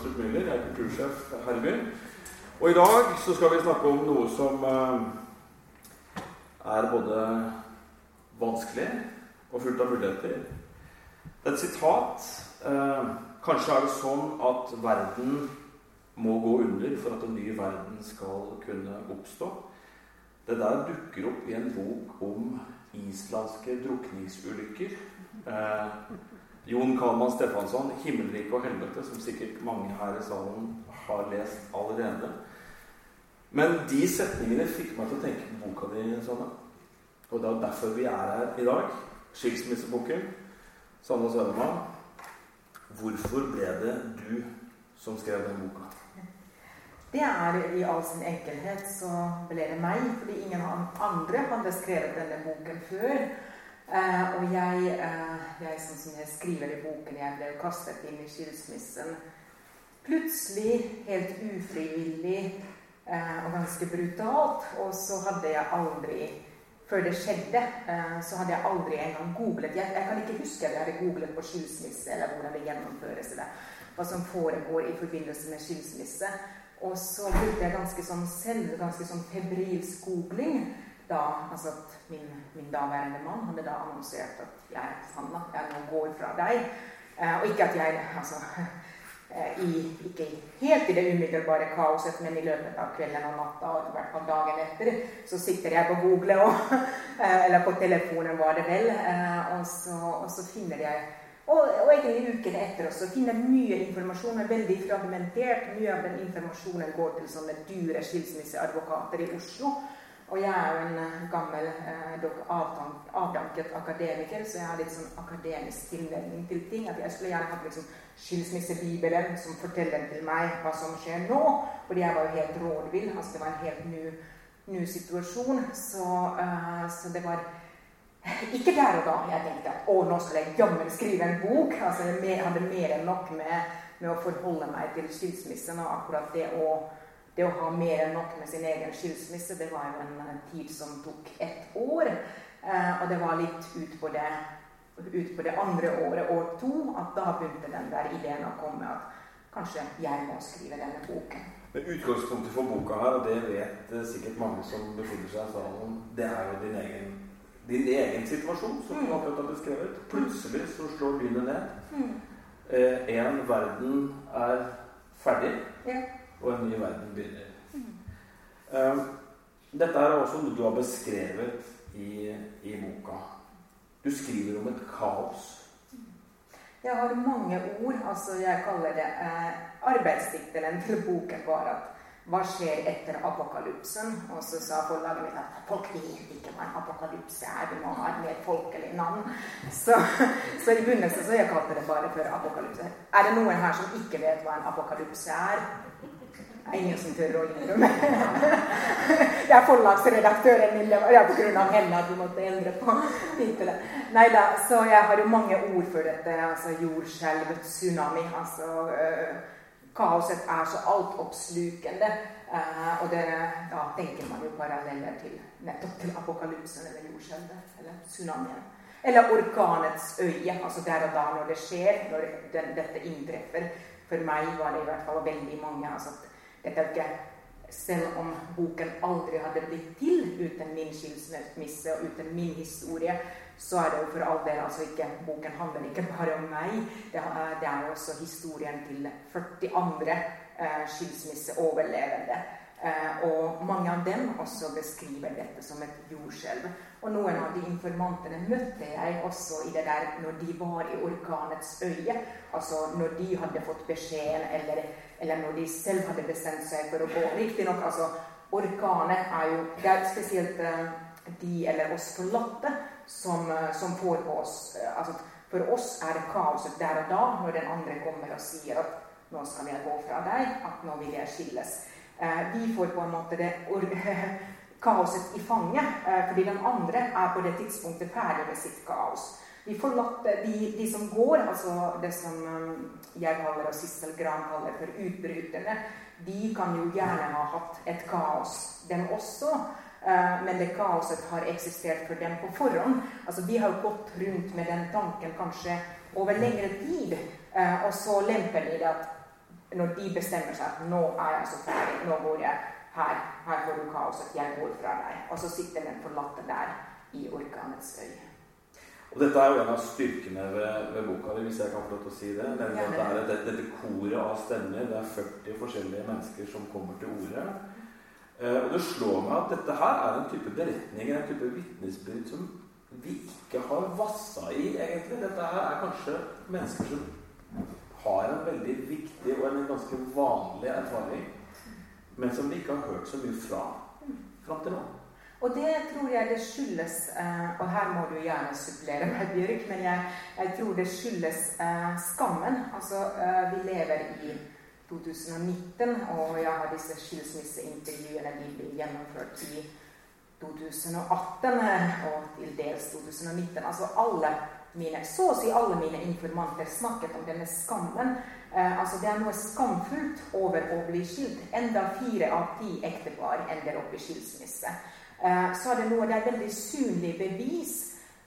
Brostrup Müller. Jeg er kultursjef her i byen. Og i dag så skal vi snakke om noe som eh, er både vanskelig og fullt av muligheter. Det er et sitat. Eh, kanskje er det sånn at verden må gå under for at en ny verden skal kunne oppstå. Det der dukker opp i en bok om islandske drukningsulykker Eh, Jon Kalman Stefansson, 'Himmelriket og helvete', som sikkert mange her i salen har lest allerede. Men de setningene fikk meg til å tenke på boka di, Sanne. Og det er derfor vi er her i dag. Skilsmisseboken. Sanne Søremann. Hvorfor ble det du som skrev den boka? Det er i all sin enkelhet så ble det meg, fordi ingen andre hadde skrevet denne boken før. Uh, og jeg, eh, jeg, sånn som jeg skriver i boken, jeg ble kastet inn i skilsmissen plutselig, helt ufrivillig eh, og ganske brutalt. Og så hadde jeg aldri Før det skjedde, så hadde jeg aldri engang googlet. Jeg, jeg, kan ikke huske at jeg hadde googlet på skilsmisse, eller hvordan det gjennomføres, eller hva som foregår i forbindelse med skilsmisse. Og så brukte jeg ganske sånn selv, ganske sånn febrilsk googling da altså at min, min, daværende mann hadde da annonsert at jeg, Sanna, jeg nå går fra deg. Eh, og ikke at jeg altså, eh, i, ikke helt i det umiddelbare kaoset, men i løpet av kvelden og natta og i hvert fall dagen etter, så sitter jeg på Google og, eh, eller på telefonen, var det vel, eh, og så, og så finner jeg og, og, egentlig ukene etter også finner mye informasjon, er veldig fragmentert. Mye av den informasjonen går til sånne dyre skilsmisseadvokater i Oslo. Og jeg er jo en eh, gammel, eh, avdanket akademiker, så jeg har litt sånn akademisk tilnærming til ting. At jeg skulle gjerne hatt liksom skilsmissebibelen som forteller til meg hva som skjer nå. Fordi jeg var jo helt rådvill. Altså, det var en helt ny, ny situasjon. Så, uh, så, det var ikke der og da jeg tenkte at å, nå skal jeg jammen skrive en bok. Altså, jeg hadde mer enn nok med, med å forholde meg til skilsmissen og akkurat det å det å ha mer enn nok med sin egen skilsmisse, det var jo en, tid som tok ett år. Eh, og det var litt ut på det, ut på det andre året, år to, at da begynte den der ideen å komme at kanskje jeg må skrive denne boken. Men Utgangspunktet for boka her, og det vet eh, sikkert mange som befinner seg i salen, det er jo din egen, din egen situasjon, som mm. du akkurat har beskrevet. Plutselig så slår lynet ned. Mm. Eh, en verden er ferdig. Ja og en ny verden begynner. Um, dette er også noe du har beskrevet i, i boka. Du skriver om et kaos. Jeg har mange ord. altså Jeg kaller det eh, Arbeidstittelen til boken var at hva skjer etter apokalypsen? Og så sa forlaget mitt at folk vet ikke hva en apokalypse er. Vi må ha et mer folkelig navn. Så, så i begynnelsen så jeg kalte det bare for apokalypse. Er det noen her som ikke vet hva en apokalypse er? Ingen som tør å innrømme. Det er forlagsredaktøren min. Det er pga. henne at vi måtte endre på tittelen. Nei da, så jeg har jo mange ord for dette. Altså jordskjelv, tsunami. Altså uh, Kaoset er så altoppslukende. Uh, og det, da tenker man jo paralleller til nettopp til apokalypsen eller jordskjelvet eller tsunamien. Eller orkanets øye. Altså der og da når det skjer, når den, dette inntreffer. For meg var det i hvert fall veldig mange. altså dette er selv om boken aldri hadde blitt til uten min skilsmisse og uten min historie, så er det jo for all del altså ikke Boken handler ikke bare om meg. Det det er også historien til 40 andre eh, skilsmisseoverlevende. Eh, og mange av dem også beskriver dette som et jordskjelv. Og noen av de informantene møtte jeg også i det der når de var i orkanets øye. Altså når de hadde fått beskjeden, eller, eller når de selv hadde bestemt seg for å gå. Riktignok, altså orkanet er jo Det er spesielt uh, de eller oss forlatte som, uh, som får på oss uh, altså, For oss er det kaoset der og da, når den andre kommer og sier at 'nå skal jeg gå fra deg', at 'nå vil jeg skilles'. Eh, vi får på en måte det kaoset i fanget, eh, fordi den andre er på det tidspunktet ferdig med sitt kaos. De forlatte, de, de, som går, altså det som eh, jeg kaller og Sissel Gran kaller for utbryterne, de kan jo gjerne ha hatt et kaos, dem også. Uh, men det kaoset har eksistert for dem på forhånd. Altså, De har gått rundt med den tanken kanskje over lengre tid, uh, og så lemper de det at når de bestemmer seg at 'nå er jeg så ferdig, nå går jeg her, her får du kaoset, jeg går fra deg', og så sitter den forlatte der i orkanets øye. Og Dette er jo en av styrkene ved, ved boka di, hvis jeg kan få lov til å si det. Nemlig at det er dette, dette koret av stemmer. Det er 40 forskjellige mennesker som kommer til orde. Eh, og det slår meg at dette her er en type beretninger, en type vitnesbyrd, som vi ikke har vassa i, egentlig. Dette her er kanskje mennesker som har en veldig viktig og en ganske vanlig erfaring, men som vi ikke har hørt så mye fra fram til nå. Og det tror jeg det skyldes eh, Og her må du gjerne supplere meg, Bjørk, men jeg, jeg tror det skyldes eh, skammen. Altså, vi lever i 2019, og jeg har disse skilsmisseintervjuene de blir gjennomført i 2018 og til dels 2019. Altså alle mine, Så å si alle mine informanter snakket om denne skammen. Eh, altså Det er noe skamfullt over å bli skilt. Enda fire av ti ektepar ender opp i skilsmisse. Eh, så er det noe, det er veldig synlig bevis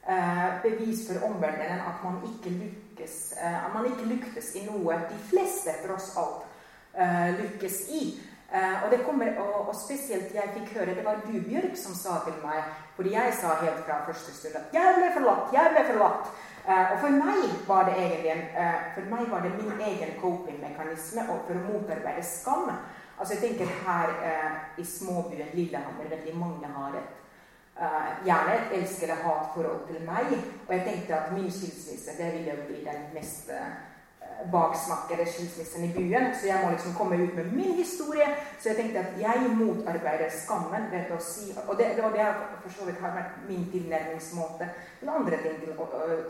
eh, bevis for omverdenen at man ikke lykkes, eh, at man ikke lyktes i noe de fleste tross alt lykkes i. Og, det kommer, og, spesielt jeg fikk høre Det var du, Bjørg, som sa til meg Fordi jeg sa helt fra første stund at 'jeg ble forlatt', 'jeg ble forlatt'. Og for meg var det egentlig for meg var det min egen coping-mekanisme for å motarbeide skam. Altså jeg tenker her i småbyen Lillehammer veldig mange har et gjerne et elsker- eller hat-forhold til meg. Og jeg tenkte at min skilsmisse det ville bli den mest baksnakker skilsmissen i byen. Så jeg må liksom komme ut med min historie. Så jeg tenkte at jeg motarbeider skammen ved å si Og det, det, det for så vidt har vært min tilnærmingsmåte til andre ting til,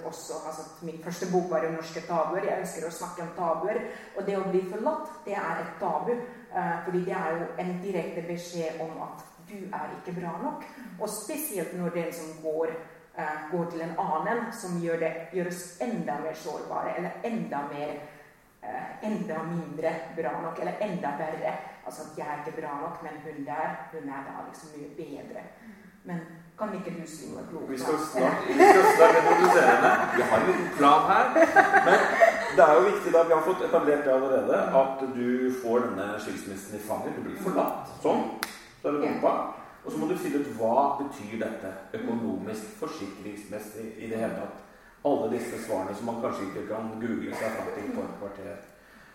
også. altså Min første bok var jo norske tabuer. Jeg ønsker å snakke om tabuer. Og det å bli forlatt, det er et tabu. Uh, fordi det er jo en direkte beskjed om at du er ikke bra nok. Og spesielt når den som går Eh, går til en annen som gjør, det, gjør oss enda mer sårbare, eller enda mer eh, enda mindre bra nok, eller enda verre. Altså at jeg er ikke bra nok, men hun der, hun er da liksom mye bedre. Men kan ikke du si noe klokt? Vi skal snart, vi skal snart introdusere henne. Vi har en liten plan her. Men det er jo viktig, da vi har fått etablert det allerede, at du får denne skilsmissen i fanget. Du blir forlatt. Sånn. Så er det bomba. Og så må du finne ut hva betyr dette økonomisk, forsikringsmessig, i det hele tatt. Alle disse svarene som man kanskje ikke kan google seg fram til på et kvarter.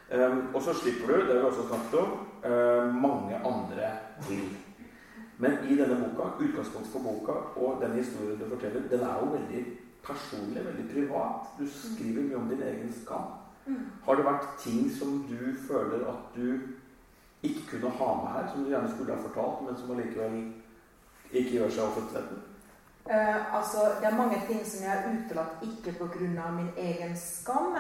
Um, og så slipper du, det har vi også snakket om, uh, mange andre til. Men i denne boka, utgangspunktet for boka og den historien du forteller, den er jo veldig personlig, veldig privat. Du skriver mye om din egen skam. Mm. Har det vært ting som du føler at du ikke kunne ha med her, som du gjerne skulle ha fortalt, men som allikevel ikke gjør seg offentligheten? Uh, altså, det er mange ting som jeg har utelatt ikke pga. min egen skam,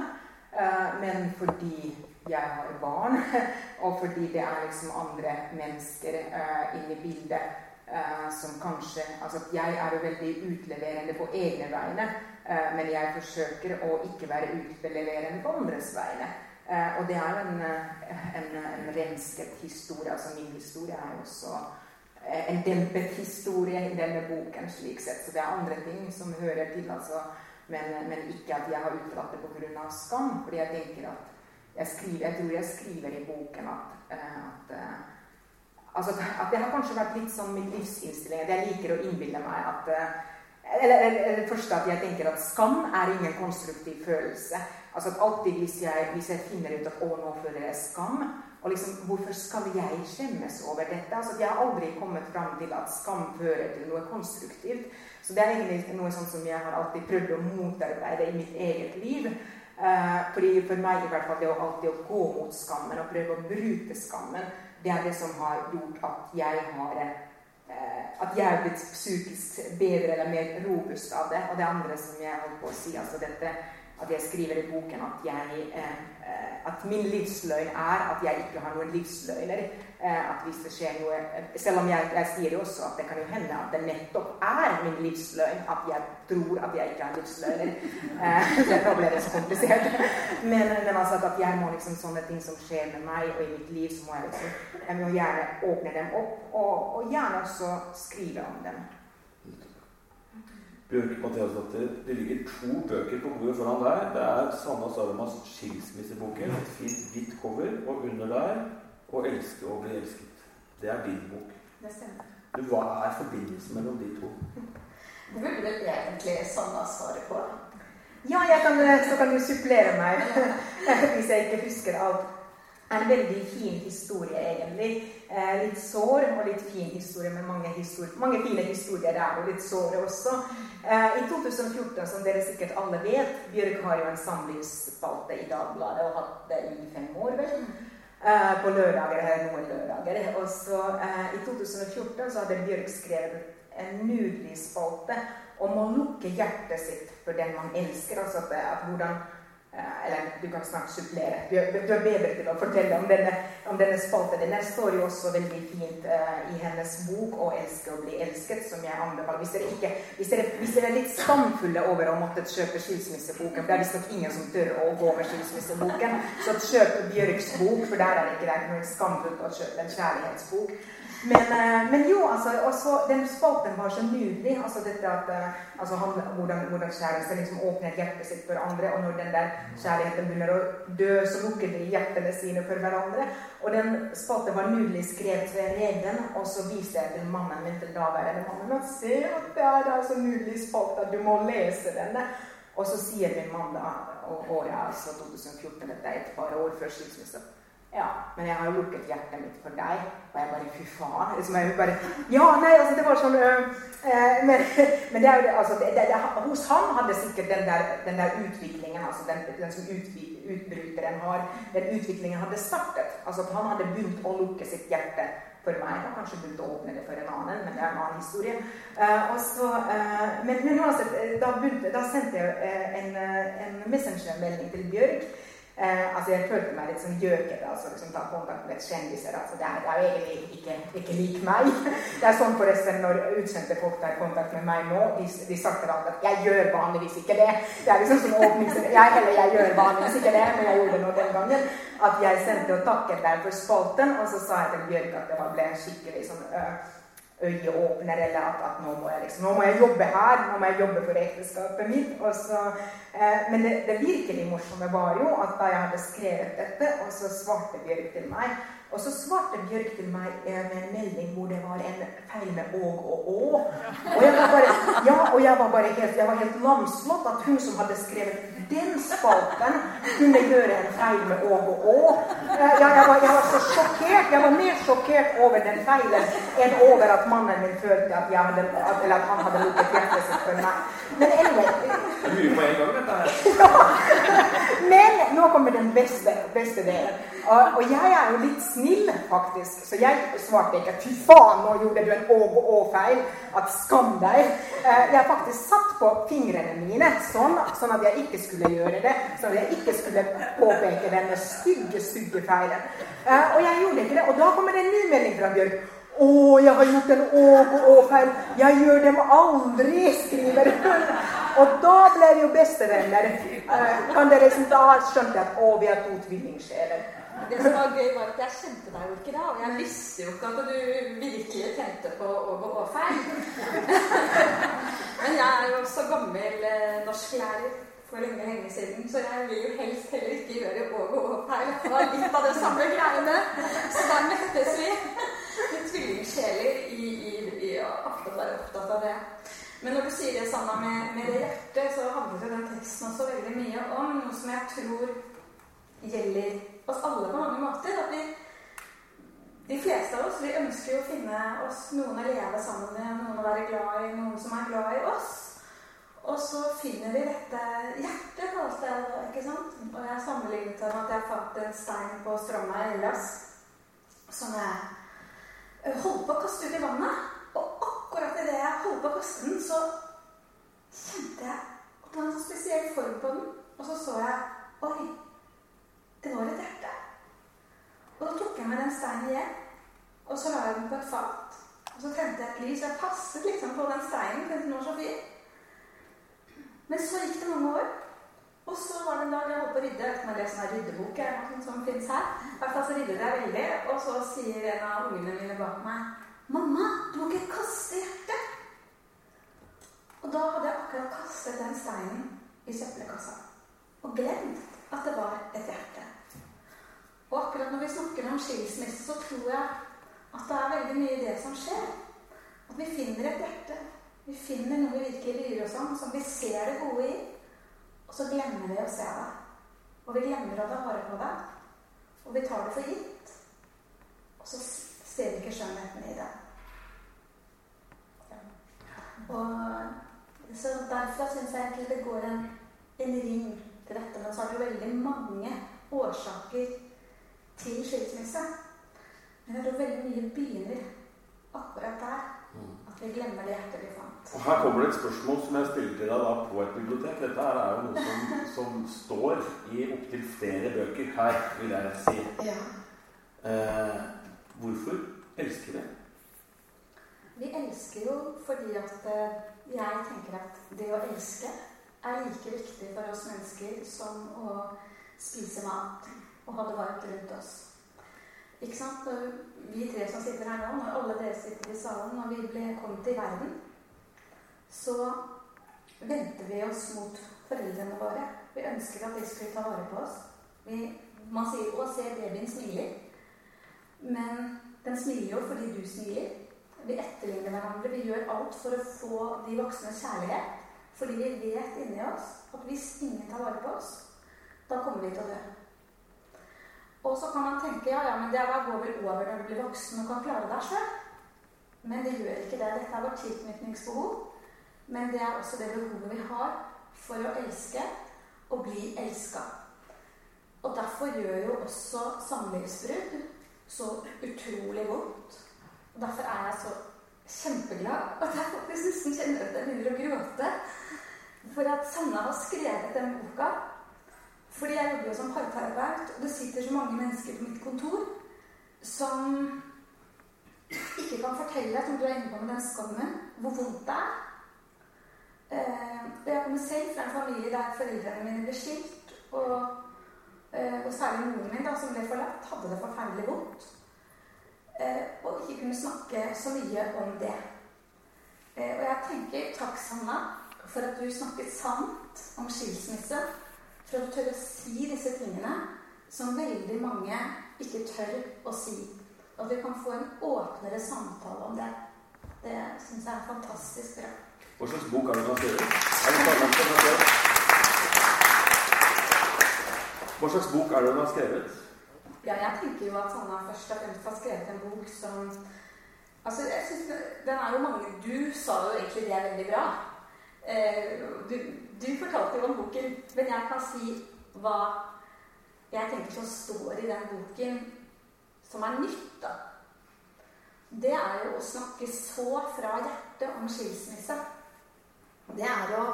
uh, men fordi jeg har barn, og fordi det er liksom andre mennesker uh, inne i bildet uh, som kanskje Altså, jeg er jo veldig utleverende på egne vegne, men jeg forsøker å ikke være utleverende på andres vegne. Uh, og det er en, en, en rensket historie. altså Min historie er jo også en dempet historie i denne boken. slik sett, Så det er andre ting som hører til. altså, men, men ikke at jeg har utelatt det pga. skam. fordi jeg tenker at jeg, skriver, jeg tror jeg skriver i boken at, at altså at det har kanskje vært litt sånn min livsinnstilling. At jeg liker å innbille meg at eller, eller, eller først at jeg tenker at skam er ingen konstruktiv følelse. Altså at alltid hvis jeg, hvis jeg finner ut at 'å, nå føler jeg skam', og liksom, hvorfor skal jeg skjemmes over dette? Altså Jeg har aldri kommet fram til at skam fører til noe konstruktivt. Så det er egentlig noe sånt som jeg har alltid prøvd å motarbeide i mitt eget liv. Uh, fordi For meg i hvert fall det å alltid gå mot skammen og prøve å bruke skammen, det er det som har gjort at jeg har eh, at jeg er blitt psykisk bedre eller mer robust av det. Og det andre som jeg holdt på å si, altså dette at jeg skriver i boken at, jeg, eh, at min livsløgn er at jeg ikke har noen livsløgner. Eh, at hvis det skjer noe Selv om jeg, jeg sier jo også at det kan jo hende at det nettopp er min livsløgn at jeg tror at jeg ikke har livsløgner. Eh, Derfor ble det så komplisert. Men, men altså at jeg må liksom sånne ting som skjer med meg og i mitt liv, så må jeg liksom jeg må gjerne åpne dem opp, og, og gjerne også skrive om dem. Bjørk Mathiasdatter, det ligger to bøker på bordet foran deg. Det er Sanna Saramas skilsmisseboken, et fint hvitt cover, og under der 'Å elske og bli elsket'. Det er din bok. Det stemmer. Hva er forbindelsen mellom de to? Det burde vel egentlig Sanna svare på. Ja, jeg kan, så kan du supplere meg hvis jeg ikke husker alt. En veldig fin historie, egentlig. Eh, litt sår og litt fin historie, med mange, historie, mange fine historier der, og litt såre også. Eh, I 2014, som dere sikkert alle vet, Bjørk har jo en samlivsspalte i Dagbladet, og hatt det i fem år, vel. Eh, på lørdager, eller noen lørdager. Og så eh, I 2014 så hadde Bjørk skrevet en nydelig spalte om å lukke hjertet sitt for den man elsker. altså at, at hvordan eller du kan snart supplere. Du, du er bedre til å fortelle om denne, om denne spalten. Den står jo også veldig fint uh, i hennes bok 'Å elske og bli elsket', som jeg anbefaler. Hvis dere, ikke, hvis dere, hvis dere er litt skamfulle over å måtte kjøpe skilsmisseboken, for det er visstnok ingen som tør å gå med skilsmisseboken, så kjøp Bjørks bok, for der er det ikke det noe skamfullt å kjøpe en kjærlighetsbok. Men, eh, men, jo, altså, også, den spalten var så nydelig. altså dette at, altså, han, Hvordan, hvordan kjæresten liksom åpner hjertet sitt for andre. Og når den der kjærligheten begynner å dø, så lukker de hjertene sine for hverandre. Og den spalten var nydelig skrevet ved regelen, og så viste jeg til mannen min til daværende mannen og se at det er da så nydelig spalt at du må lese denne. Og så sier min mann da, og året er altså 2014, dette er et par år før skilsmisse ja, men jeg har jo lukket hjertet mitt for deg. Og jeg bare Fy faen. Liksom, jeg bare, ja, nei, altså, det var sånn øh, men, men, det er jo altså, det, det, hos han hadde sikkert den der, den der utviklingen, altså den, den som utbryteren har, den utviklingen hadde startet. Altså at han hadde begynt å lukke sitt hjerte for meg. Og kanskje begynt å åpne det for en annen, men det er en annen historie. Uh, så, uh, men, men uansett, da, begynte, da sendte jeg en, en messengermelding til Bjørg. Eh, altså Jeg følte meg litt som gjøker. altså liksom Ta kontakt med kjendiser. altså Det er, det er jo egentlig ikke, ikke lik meg. Det er sånn forresten når utsendte folk tar kontakt med meg nå, de, de sagt til at 'jeg gjør vanligvis ikke det'. Det er liksom som åpning jeg, Eller jeg gjør vanligvis ikke det, men jeg gjorde det nå den gangen. At jeg sendte og takket deg for spalten, og så sa jeg til Bjørk at det ble skikkelig sånn øh, øyeåpner, eller at, at, nå, må jeg liksom, nå må jeg jobbe her, nå må jeg jobbe for ekteskapet mitt. Så, eh, men det, det, virkelig morsomme var jo at da jeg hadde skrevet dette, og så svarte Bjørg til meg og så svarte Bjørk til meg eh, med en melding hvor det var en feil med åg og å. Og jeg var bare, ja, og jeg var bare helt, jeg helt lamslått at hun som hadde skrevet den spalten, kunne gjøre en feil med åg og å. Jeg, jeg, var, jeg, var, så sjokkert. Jeg var mer sjokkert over den feilen enn over at mannen min følte at, hadde, at, at han hadde lukket hjertet sitt for meg. Men anyway Mye på en gang, dette her. Men nå kommer den beste, beste delen. Og, og jeg er jo litt snill, faktisk. Så jeg svarte ikke 'fy faen, nå gjorde du en å-å-feil'. At skam deg. Eh, jeg faktisk satt på fingrene mine sånn, sånn at jeg ikke skulle gjøre det. Sånn at jeg ikke skulle påpeke denne stygge, stygge feilen. Eh, og jeg gjorde ikke det. Og da kommer det en ny melding fra Bjørk. 'Å, jeg har gjort en å-å-feil. Jeg gjør dem aldri', skriver hun. Og da ble vi jo bestevenner. Eh, kan dere liksom Da skjønte at å, vi er to tvillingsjeler. Det som var gøy, var at jeg kjente deg jo ikke da, og jeg visste jo ikke at du virkelig tenkte på å gå feil. Men jeg er jo også gammel eh, norsklærer for lenge, siden, så jeg vil jo helst heller ikke gjøre Åge her Det var litt av det samme greiene. Så da møttes vi. Tvillingsjeler i, i, i ofte være opptatt av det. Men når du sier det samme med, med det hjertet, så handler jo den teksten også veldig mye om noe som jeg tror gjelder oss alle på mange måter. At vi, de fleste av oss vi ønsker jo å finne oss noen å leve sammen med, noen å være glad i, noen som er glad i oss. Og så finner vi dette hjertet, kalles ikke sant? Og jeg sammenlignet det med at jeg fant en stein på stranda i Hellas som jeg holdt på å kaste ut i vannet. Og akkurat idet jeg holdt på å kaste den, så kjente jeg at det var en sånn spesiell form på den. Og så så jeg Oi, det var et hjerte. Og da tok jeg med den steinen igjen, og så la jeg den på et fat. Og så tente jeg et lys. Jeg passet liksom på den steinen. Tenkte den var så fin. Men så gikk det mange år. Og så var det en dag jeg holdt på å rydde. Jeg jeg leser en ryddebok som finnes her. I hvert fall så ryddet jeg veldig. Og så sier en av ungene mine bak meg 'Mamma, du må ikke kaste hjertet'. Og da hadde jeg akkurat kastet den steinen i søppelkassa. Og glemt at det var et hjerte. Og akkurat når vi snakker om skilsmisse, så tror jeg at det er veldig mye i det som skjer. At vi finner et hjerte. Vi finner noe vi virkelig bryr oss om, som vi ser det gode i. Og så glemmer vi å se det. Og vi glemmer å ta vare på det. Og vi tar det for gitt. Og så ser vi ikke skjønnheten i det. Og så Derfor syns jeg egentlig det går en, en ring til dette. Men så har det veldig mange årsaker til skilsmisse. Men jeg tror veldig mye begynner akkurat der. Vi glemmer det hjertet vi fant. Og Her kommer det et spørsmål som jeg stiller til deg da på et bibliotek. Dette her er jo noe som, som står i opptil flere bøker her, vil jeg si. Ja. Eh, hvorfor elsker vi? Vi elsker jo fordi at eh, jeg tenker at det å elske er like viktig for oss mennesker som å spise mat og ha det varmt rundt oss. Ikke sant? Vi tre som sitter her nå, når alle dere sitter i salen, når vi ble kommet til verden, så venter vi oss mot foreldrene våre. Vi ønsker at de skulle ta vare på oss. Vi, man sier 'Å, se, babyen smiler'. Men den smiler jo fordi du smiler. Vi etterligner hverandre. Vi gjør alt for å få de voksnes kjærlighet. Fordi vi vet inni oss at hvis ingen tar vare på oss, da kommer vi til å dø. Og så kan man tenke ja, ja, men det der går vel over når du blir voksen og kan klare deg sjøl. Men det gjør ikke det. Dette er vårt tilknytningsbehov. Men det er også det behovet vi har for å elske og bli elska. Og derfor gjør jo også samlivsbrudd så utrolig vondt. Og derfor er jeg så kjempeglad at jeg faktisk nesten kjenner at jeg begynner å gråte. For at Sanna har skrevet den boka fordi jeg jobber jo som parterapeut, og det sitter så mange mennesker på mitt kontor som ikke kan fortelle, som du er inne på med den skammen, hvor vondt det er. Eh, og jeg kommer selv fra en familie der foreldrene mine ble skilt, og, eh, og særlig moren min, da, som ble forlatt, hadde det forferdelig vondt. Eh, og ikke kunne snakke så mye om det. Eh, og jeg tenker takk, Sanna, for at du snakket sant om skilsmisse for å tørre å si disse tingene som veldig mange ikke tør å si. Og at vi kan få en åpnere samtale om det. Det syns jeg er fantastisk bra. Hva slags bok er det? Er som har skrevet? Hva slags bok er det hun har skrevet? Ja, jeg tenker jo at Sanna først og fremst har skrevet en bok som Altså, jeg synes den er jo mange Du sa jo egentlig det er veldig bra. Eh, du, du fortalte jo om boken, men jeg kan si hva jeg tenker som står i den boken som er nytt, da. Det er jo å snakke så fra hjertet om skilsmisse. Det er å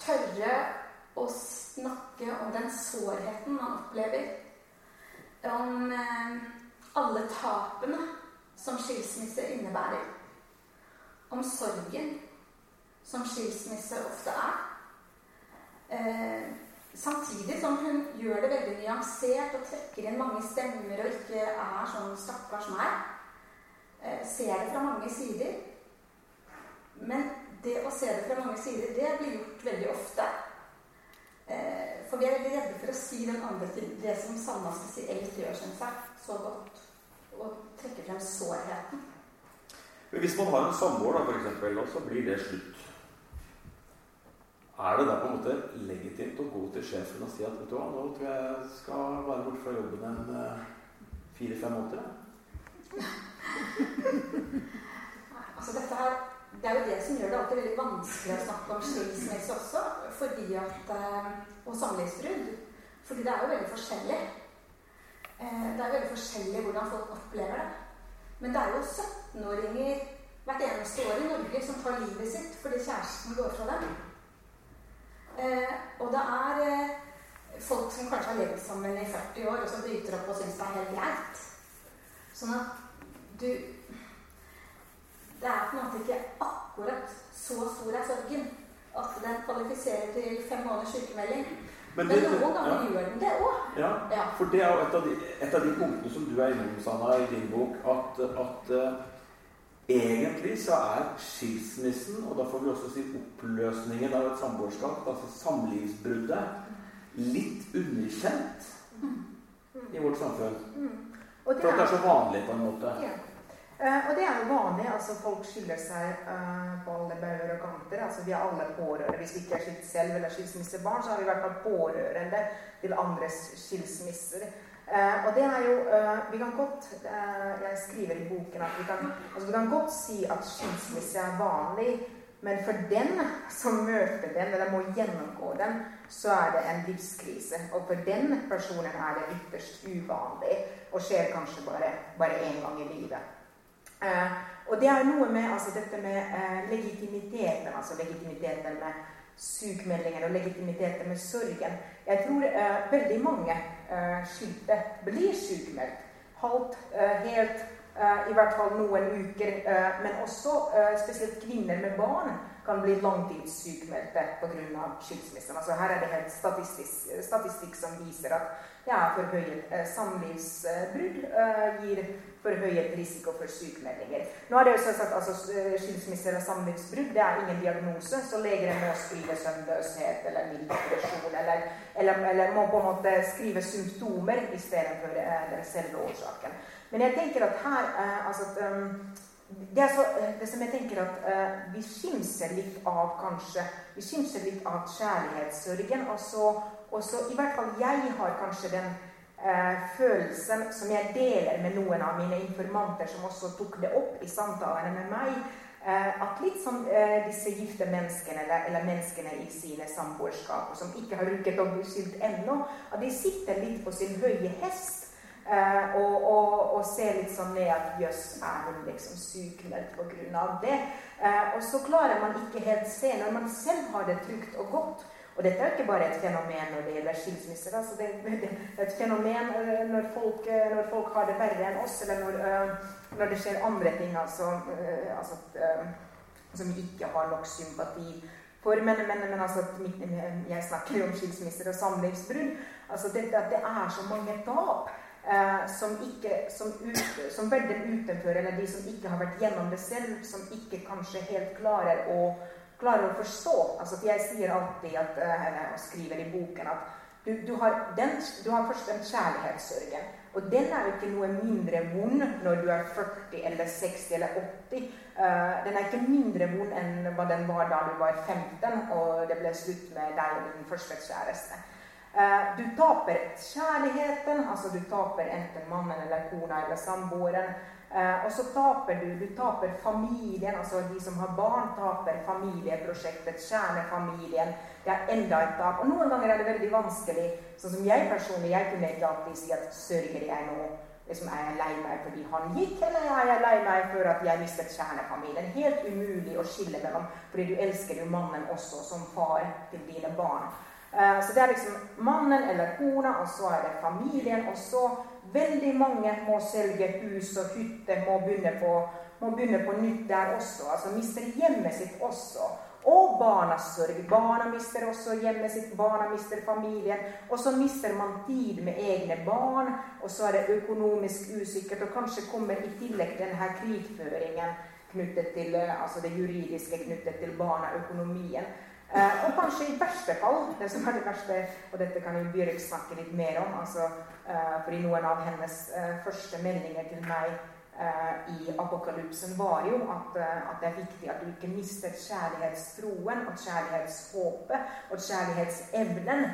tørre å snakke om den sårheten man opplever. Om eh, alle tapene som skilsmisse innebærer. Om sorgen som skilsmisse ofte er. Eh, samtidig som hun gjør det veldig nyansert og trekker inn mange stemmer og ikke er sånn 'stakkars meg'. Eh, ser det fra mange sider. Men det å se det fra mange sider, det blir gjort veldig ofte. Eh, for vi er veldig redde for å si den andre til det som Sanna spesielt gjør, syns jeg, så godt. Og trekke frem sårheten. Men Hvis man har en samboer, da, eksempel, og så blir det slutt Er det da på en måte legitimt å gå til sjefen og si at vet du hva, nå tror jeg jeg skal være borte fra jobben en eh, fire-fem måneder? Altså dette her, Det er jo det som gjør det alltid veldig vanskelig å snakke om skilsmisse også. Fordi at, eh, og samlivsbrudd. Fordi det er jo veldig forskjellig. Eh, Det er veldig forskjellig hvordan folk opplever det. Men det er jo 17-åringer hvert eneste år i Norge som tar livet sitt fordi kjæresten går fra dem. Eh, og det er folk som kanskje har levd sammen i 40 år, og som bryter opp og syns det er helt greit. Sånn at du Det er på en måte ikke akkurat så stor er sorgen at den kvalifiserer til fem måneders sykemelding. Men, Men noen ganger ja. gjør den det òg. Ja, ja, for det er jo et av, de, et av de punktene som du er innom, Sanna, i din bok, at, at uh, egentlig så er skilsmissen, og da får vi også si oppløsningen av et samboerskap, altså samlivsbruddet, litt underkjent i vårt samfunn. Mm. For at det er så vanlig, på en måte. Ja. Uh, og det er jo vanlig. altså Folk skiller seg uh, på alle bauger og kanter. altså Vi er alle pårørende. Hvis vi ikke er skilt selv eller skilsmissebarn, så har vi i hvert fall pårørende til andres skilsmisser. Uh, og det er jo Vi kan godt Jeg skriver i boken at vi kan, altså vi kan godt si at skilsmisse er vanlig. Men for den som møter den, eller må gjennomgå den, så er det en livskrise. Og for den personen er det ytterst uvanlig og skjer kanskje bare, bare én gang i livet. Eh, og det er noe med altså, dette med eh, legitimiteten, altså legitimiteten med sykmeldingen og legitimiteten med sorgen. Jeg tror eh, veldig mange eh, skilte blir sykmeldt. Halvt, eh, helt, eh, i hvert fall noen uker. Eh, men også spesielt kvinner med barn kan bli langtidssykmeldte pga. skilsmissen. Altså her er det helt statistikk som viser at er forhøyet samlivsbrudd gir forhøyet risiko for sykemeldinger. Nå er det jo selvsagt altså, Skilsmisser og samlivsbrudd er ingen diagnose, så leger må skrive søvnløshet eller mild depresjon eller, eller, eller, må på en måte skrive symptomer istedenfor eh, den selve årsaken. Men jeg tenker at her altså, um, det, så, det, som jeg tenker at uh, Vi skimser litt av kanskje Vi skimser litt av kjærlighetssørgen. Og så, og så i hvert fall jeg har kanskje den uh, følelsen som jeg deler med noen av mine informanter, som også tok det opp i samtalene med meg, eh, at litt som disse gifte menneskene, eller, eller menneskene i sine samboerskap, som ikke har rukket å bli skilt ennå, at de sitter litt på sin høye hest Uh, og, og, og, se litt sånn ned at jøss, er hun liksom sykmeldt pga. det? Uh, og så klarer man ikke helt se når man selv har det trygt og godt. Og dette er ikke bare et fenomen når det gjelder skilsmisser. Altså det, det, er et fenomen uh, når folk, når folk, har det verre enn oss, eller når, når det skjer andre ting altså, altså, som ikke har nok sympati for. Men, men, men altså, jeg snakker jo om skilsmisser og samlivsbrudd. Altså at det er så mange tap eh, som, ikke, som, ut, som verden utenfor, eller de som ikke har vært gjennom det selv, som ikke kanskje helt klarer å, klarer å forstå. Altså, jeg sier alltid, at, eller og skriver i boken, at du, du, har den, du, har først den kjærlighetssorgen. Og den er ikke noe mindre vond når du er 40 eller 60 eller 80. Uh, eh, den er ikke mindre vond enn hva den var da du var 15 og det ble slutt med deg og din første kjæreste. Eh, du taper kjærligheten, altså du taper enten mannen eller kona eller samboeren. Eh, og så taper du du taper familien, altså de som har barn, taper familieprosjektet, kjernefamilien. Det er enda et tap. Og noen ganger er det veldig vanskelig. Sånn som jeg personlig, jeg kunne ikke alltid si at sørger jeg nå? Liksom, er jeg lei meg fordi han gikk, eller er jeg lei meg for at jeg mistet kjernefamilien? Helt umulig å skille mellom, fordi du elsker jo mannen også som far til dine barn. Eh, så det er liksom mannen eller kona, og så er det familien. Og så veldig mange må selge hus og hytte, må begynne på, må begynne på nytt der også. Altså mister hjemmet sitt også. Og barnas sorg. Barna mister også hjemmet sitt, barna mister familien. Og så mister man tid med egne barn, og så er det økonomisk usikkert. Og kanskje kommer i tillegg denne krigføringen knyttet til eh, altså det juridiske knyttet til barna, økonomien. Uh, og kanskje i verste fall, det som er det verste, og dette kan jo Bjørk snakke litt mer om altså, uh, fordi noen av hennes eh, første meldinger til meg i apokalypsen var jo at, at, det er viktig at du ikke mister kjærlighetstroen og kjærlighetshåpet og kjærlighetsevnen.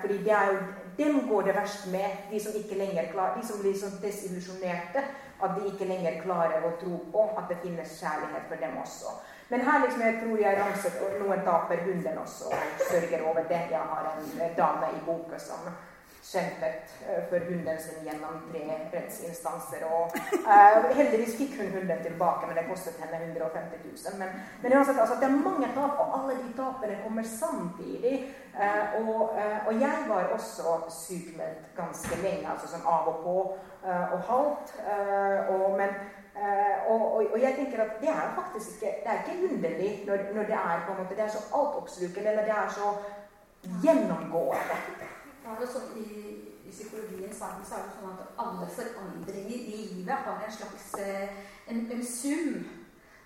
fordi det er jo dem går det verst med, de som ikke lenger klarer, de som blir sånn desillusjonerte. At de ikke lenger klarer å tro på at det finnes kjærlighet for dem også. Men her liksom, jeg tror jeg ramset og noen taper hunden også og sørger over det. Jeg har en dame i boka som kjempet eh, for hunden sin gjennom tre rettsinstanser. Og uh, heldigvis fikk hun hunden tilbake, men det kostet henne 150 000. Men, men uansett, altså, det er mange tap, og alle de tapene kommer samtidig. Uh, og, uh, og, jeg var også sykmeldt ganske lenge, altså som av og på og halvt. og, men og, og, og, jeg tenker at det er faktisk ikke det er ikke underlig når, når det er på en måte, det er så altoppslukende, eller det er så gjennomgående. Da er sånn i, i psykologiens verden så er det sånn at alle forandringer i livet har en slags eh, en, en sum.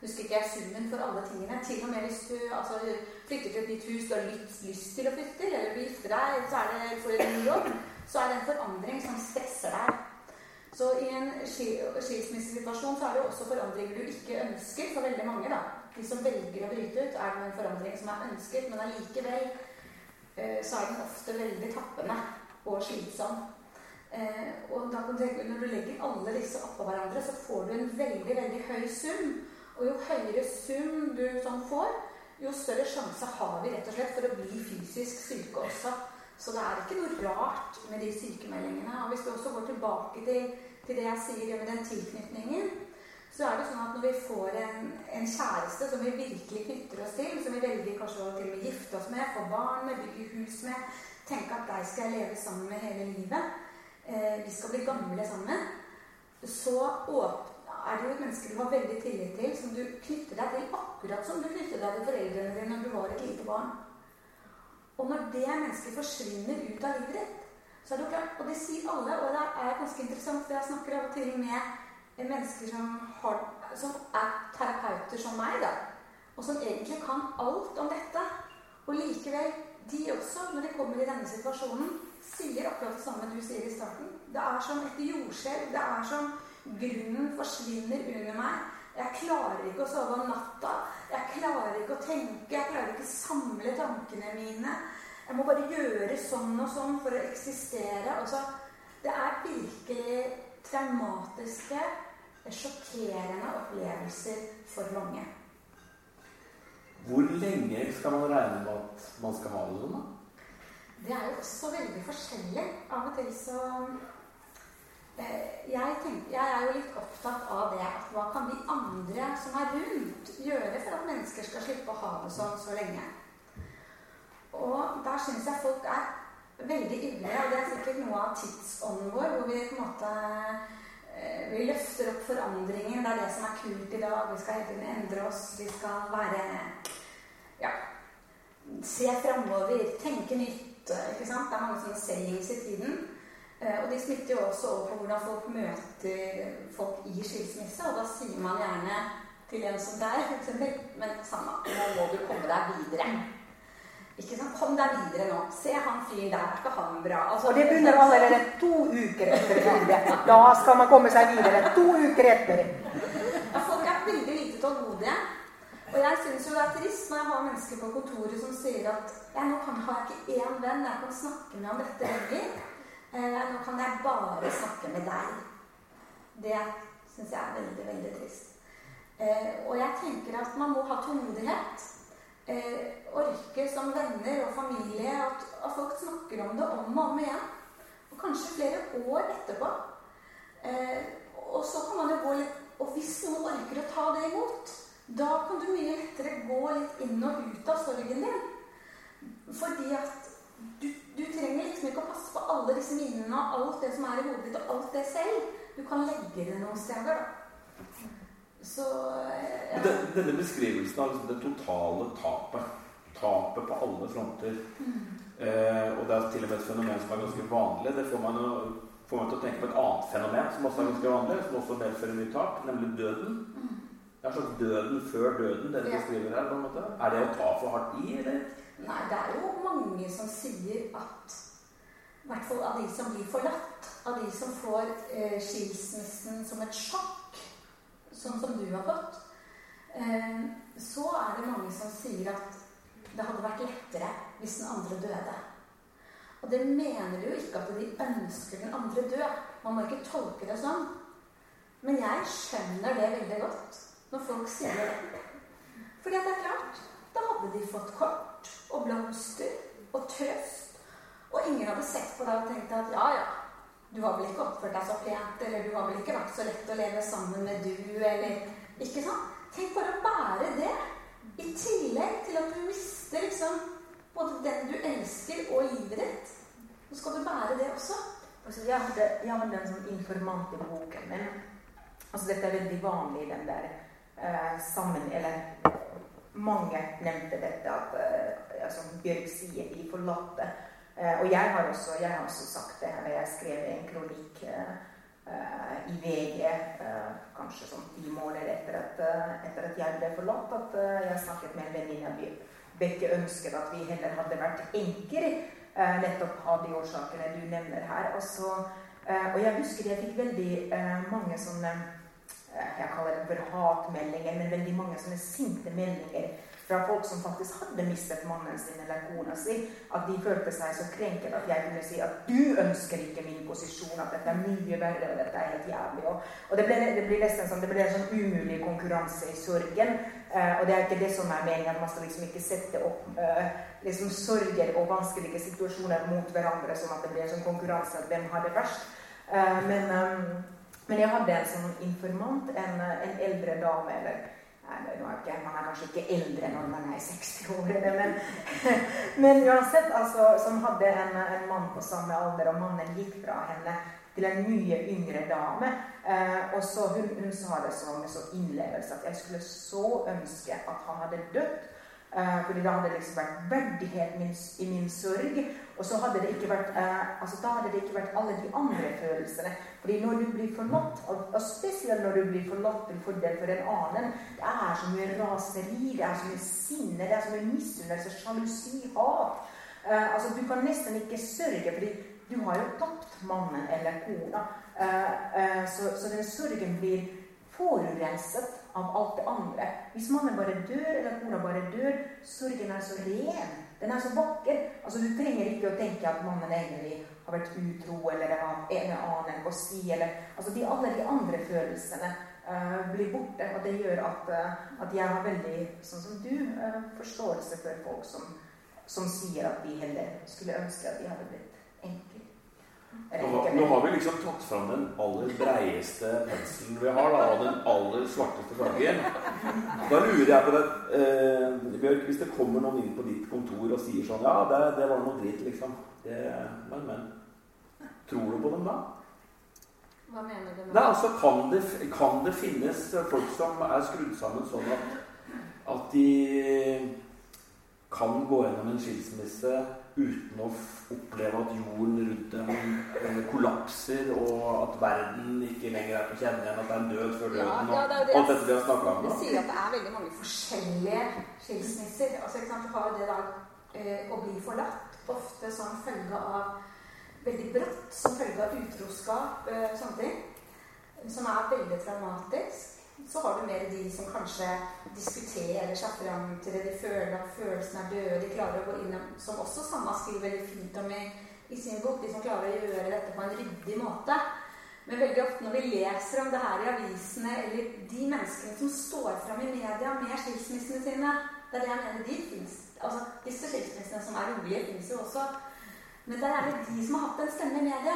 Husker ikke jeg summen for alle tingene. Til og med hvis du altså, flytter til et nytt hus du har lyst, lyst til å flytte eller du gifter deg, så er det for en ny jobb, så er det en forandring som stresser deg. Så i en skilsmissesituasjon så er det jo også forandringer du ikke ønsker for veldig mange. da. De som velger å bryte ut, er det en forandring som er ønsket, men allikevel Eh, så er den ofte veldig tappende og slitsom. Eh, og da kan du tenke, når du legger alle disse oppå hverandre, så får du en veldig veldig høy sum. Og jo høyere sum du sånn får, jo større sjanse har vi rett og slett for å bli fysisk syke også. Så det er ikke noe rart med de sykemeldingene. Og hvis vi også går tilbake til, til det jeg sier med den tilknytningen, så er det sånn at når vi får en, en, kjæreste som vi virkelig knytter oss til, som vi velger kanskje å til og med gifte oss med, få barn med, bygge hus med, tenke at deg skal jeg leve sammen med hele livet, eh, vi skal bli gamle sammen, så er det jo et menneske du har veldig tillit til, som du knytter deg til akkurat som du knytter deg til foreldrene dine når du var et lite barn. Og når det mennesket forsvinner ut av livet ditt, så er det jo klart, og det sier alle, og det er ganske interessant, for jeg snakker av og til med mennesker som, har, som, er terapeuter som meg, da, og som egentlig kan alt om dette. Og likevel, de også, når de kommer i denne situasjonen, sier akkurat det samme du sier i starten. Det er som et jordskjelv. Det er som grunnen forsvinner under meg. Jeg klarer ikke å sove om natta. Jeg klarer ikke å tenke. Jeg klarer ikke å samle tankene mine. Jeg må bare gjøre sånn og sånn for å eksistere. Altså, det er virkelig traumatiske, sjokkerende opplevelser for mange. Hvor lenge skal man regne med at man skal ha det sånn, da? Det er jo også veldig forskjellig. Av og til så eh, jeg, tenker, jeg, er jo litt opptatt av det at hva kan de andre som er rundt, gjøre for at mennesker skal slippe å ha det sånn så lenge? Og der syns jeg folk er veldig ivrige, og det er sikkert noe av tidsånden vår, hvor vi på en måte eh, vi løfter opp forandringen. Det er det som er kult i dag. Vi skal hele tiden endre oss. Vi skal være Ja. Se framover. Tenke nytt. ikke sant? Det er mange sånne sayings i tiden. Eh, og de smitter jo også over på hvordan folk møter folk i skilsmisse. Og da sier man gjerne til en som deg, Men samme, nå må du komme deg videre. Ikke sant? Kom deg videre nå. Se han fyren der. Er ikke han bra? Altså, og det begynner allerede to uker etter krigen. Da skal man komme seg videre. To uker etter. Ja, folk er veldig lite tålmodige. Og jeg syns jo det er trist når jeg har mennesker på kontoret som sier at ja, nå kan, har jeg ikke én venn jeg kan snakke med om dette lenger. Eh, nå kan jeg bare snakke med deg. Det syns jeg er veldig, veldig trist. Eh, og jeg tenker at man må ha tålmodighet eh, orke som venner og familie at, at, folk snakker om det om og om igjen. Og kanskje flere år etterpå. Eh, og så kan man jo gå litt Og hvis noen orker å ta det imot, da kan du mye lettere gå litt inn og ut av sorgen din. Fordi at du, du trenger liksom ikke å passe på alle disse minnene og alt det som er i hodet ditt, og alt det selv. Du kan legge det noen steder. da. Så ja. Denne beskrivelsen av liksom det totale tapet, tapet på alle fronter mm. eh, Og det er til og med et fenomen som er ganske vanlig. Det får man, får man til å tenke på et annet fenomen som også er ganske vanlig, som også medfører mye tap, nemlig døden. Mm. Det er sånn døden før døden dere ja. beskriver her. på en måte. Er det å ta for hardt i, eller? Nei, det er jo mange som sier at I hvert fall av de som blir forlatt, av de som får eh, skilsmissen som et sjokk sånn som du har fått, eh, så er det mange som sier at det hadde vært lettere hvis den andre døde. Og det mener jo ikke at de ønsker den andre død. Man må ikke tolke det sånn. Men jeg skjønner det veldig godt når folk sier det. Fordi det er klart, da hadde de fått kort og blomster og trøst Og ingen hadde sett på deg og tenkt at ja, ja, du har vel ikke oppført deg så pent, eller du har vel ikke vært så lett å leve sammen med du, eller Ikke sant? Tenk bare å bære det, i tillegg til at du mister liksom både den du elsker, og livet ditt. Så skal du bære det også. Altså, jeg, hadde, jeg hadde en sånn informant i boken min. Altså, dette er veldig vanlig i den der eh, sammen... Eller mange nevnte dette at eh, altså, Bjørg sier 'de forlatte'. Eh, og jeg har, også, jeg har også sagt det her når jeg skrev en kronikk uh, i VG kanskje sånn ti måneder etter at, etter at jeg ble forlatt, at jeg snakket med en venninne begge ønsket at vi heller hadde vært enker. nettopp av de årsakene du nevner her. Og, så, og jeg husker jeg fikk veldig mange sånne jeg kaller det for hatmeldinger, men veldig mange sånne sinte meldinger fra folk som faktisk hadde mistet mannen sin eller kona si. At de følte seg så krenket at jeg kunne si at du ønsker ikke min posisjon, at dette er mye verre, og dette er helt jævlig. Og, og det, ble, det, ble nesten sånn, det ble en sånn umulig konkurranse i sorgen. Uh, og det er ikke det som er meningen, at man skal liksom ikke sette opp uh, liksom sorger og vanskelige situasjoner mot hverandre, sånn at det blir en sånn konkurranse at hvem har det verst. Uh, men um, men jeg hadde en sånn informant, en, en eldre dame eller Man er kanskje ikke eldre når man er i 60-årene, men, men uansett, altså, som hadde en, en, mann på samme alder, og mannen gikk fra henne til en mye yngre dame. Eh, og så hun, hun, sa det så med så innlevelse at jeg skulle så ønske at han hadde dødd fordi da hadde det liksom vært verdighet i min sorg. Og så hadde det ikke vært uh, altså da hadde det ikke vært alle de andre følelsene. Fordi når du blir forlatt, og, spesielt når du blir forlatt til fordel for en annen Det er så mye raseri, det er så mye sinne, det er så mye misunnelse, sjalusi, hat. Uh, altså Du kan nesten ikke sørge, fordi du har jo tapt mannen eller kona. så, så den sorgen blir forurenset av alt det andre. Hvis mannen bare dør, eller kona bare dør, sorgen er så ren. Den er så vakker. Altså, Du trenger ikke å tenke at mannen egentlig har vært utro, eller har en eller annen å si, eller altså de, Alle de andre følelsene uh, blir borte. Og det gjør at, uh, at, jeg har veldig, sånn som du, uh, forståelse for folk som, som sier at de heller skulle ønske at de hadde blitt. Nå, nå, har vi liksom tatt fram den aller breieste penselen vi har, da, og den aller svarteste fargen. Da lurer jeg på det eh, Bjørk, hvis det kommer noen inn på ditt kontor og sier sånn Ja, det, det var noe dritt, liksom. Det, men, men. Tror du på dem da? Hva mener du med Nei, altså, kan det, kan det finnes folk som er skrudd sammen sånn at, at de kan gå gjennom en skilsmisse uten å oppleve at jorden rundt dem eh, kollapser, og at verden ikke lenger er til å kjenne igjen, at det er en død før døden. Ja, ja, det det alt dette vi har snakka om. Du sier at det er veldig mange forskjellige skilsmisser. Altså, ikke sant? Du har det da eh, å bli forlatt, ofte som følge av veldig brått, som følge av utroskap, eh, sånne ting, som er veldig traumatisk. Så har du mer de som kanskje diskuterer seg fram til det. De føler at følelsen er døde. De klarer å gå inn Som også Sanna skriver veldig fint om i, i, sin bok. De som klarer å gjøre dette på en ryddig måte. Men veldig ofte når vi leser om det her i avisene, eller de menneskene som står fram i media med skilsmissene sine Det er det jeg mener de finnes, Altså, disse skilsmissene som er rolige, fins jo også. Men der er det de som har hatt en stemme i media.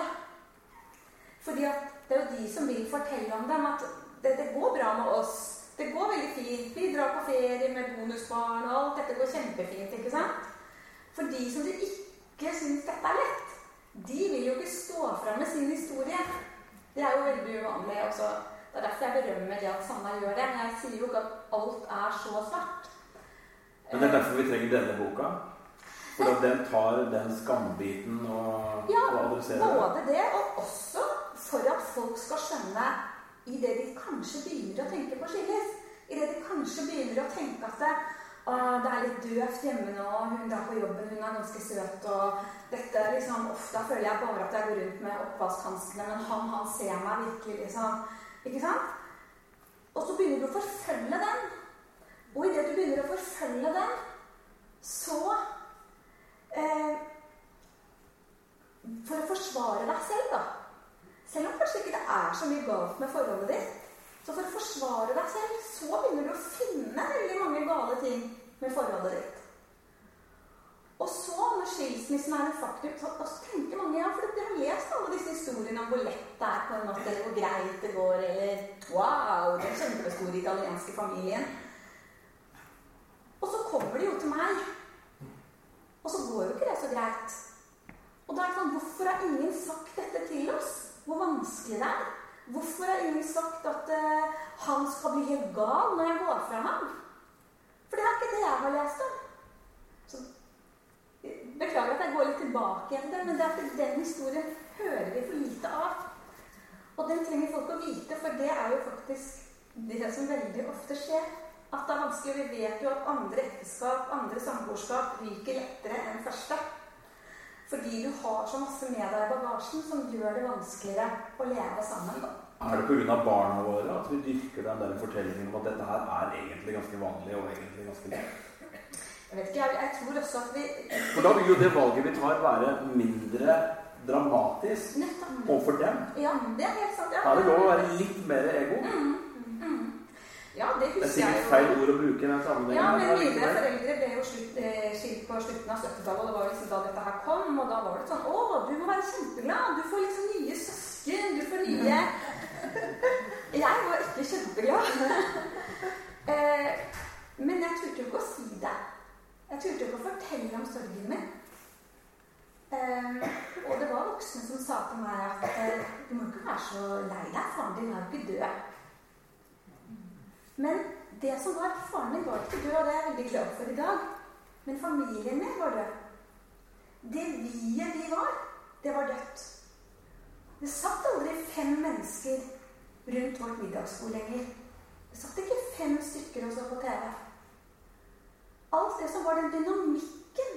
Fordi at det er jo de som vil fortelle om dem at det, det, går bra med oss. Det går veldig fint. Vi drar på ferie med bonusbarn, og alt dette går kjempefint. ikke sant? For de som ikke syns dette er lett, de vil jo ikke stå fram med sin historie. Det er jo veldig uvanlig. Også. Det er derfor jeg berømmer det at Sanna gjør det. Men jeg sier jo ikke at alt er så svart. Men det er derfor vi trenger denne boka? For at den tar den skambiten og, ja, og adresserer det? Ja, både det, og også for at folk skal skjønne idet de kanskje begynner å tenke på skilles. Idet de kanskje begynner å tenke at det, det er litt døvt hjemme nå, hun der på jobben, hun er ganske søt, og dette liksom Ofte føler jeg bare at jeg går rundt med oppvaskhanskene, men han, han ser meg virkelig, liksom. Ikke sant? Og så begynner du å forfølge den. Og idet du begynner å forfølge den, så eh, For å forsvare deg selv, da selv om kanskje ikke det er så mye galt med forholdet ditt. Så for å forsvare deg selv, så begynner du å finne veldig mange gale ting med forholdet ditt. Og så, når skilsmissen er et faktum, så, tenker Ja, for de har lest alle disse historiene om hvor lett det er på en måte, eller hvor greit det går, eller wow, den kjempestore italienske familien. Og så kommer de jo til meg. Og så går jo ikke det så greit. Og da er det sånn Hvorfor har ingen sagt dette til oss? Hvor vanskelig det er? Hvorfor har ingen sagt at uh, han skal bli helt gal når jeg går fra ham? For det er ikke det jeg har lest om. Så, beklager at jeg går litt tilbake igjen men det er at den historien hører vi for lite av. Og den trenger folk å vite, for det er jo faktisk det som veldig ofte skjer at det er vanskelig. Vi vet jo at andre ekteskap, andre samboerskap, ryker lettere enn første. Fordi du har så masse med deg i bagasjen som gjør det vanskeligere å leve sammen. Er det pga. barna våre at vi dyrker den der fortellingen om at dette her er egentlig ganske vanlig og egentlig ganske lett? Jeg vet ikke, jeg, jeg, tror også at vi For da vil jo det valget vi tar, være mindre dramatisk overfor dem. Ja, det er helt sant. Ja. Da er det lov å være litt mer ego. Mm. Ja, det husker jeg Det er sikkert feil ord å bruke i den sammenhengen. Ja, men mine foreldre ble jo eh, skilt på slutten av 70-tallet, og det var liksom da dette her kom, og da var det sånn Å, du må være kjempeglad! Du får liksom nye søsken, du får nye Jeg var ikke kjempeglad. eh, men jeg turte jo ikke å si det. Jeg turte jo ikke å fortelle om sorgen min. Um, og det var voksne som sa til meg at du må ikke være så lei deg, faren din er jo ikke død. Men det som var faren min, var ikke død, og det er jeg veldig glad for i dag. Men familien min var død. Det vi-et vi var, det var dødt. Det satt aldri fem mennesker rundt vårt middagsbord lenger. Det satt ikke fem stykker og så på TV. Alt det som var den dynamikken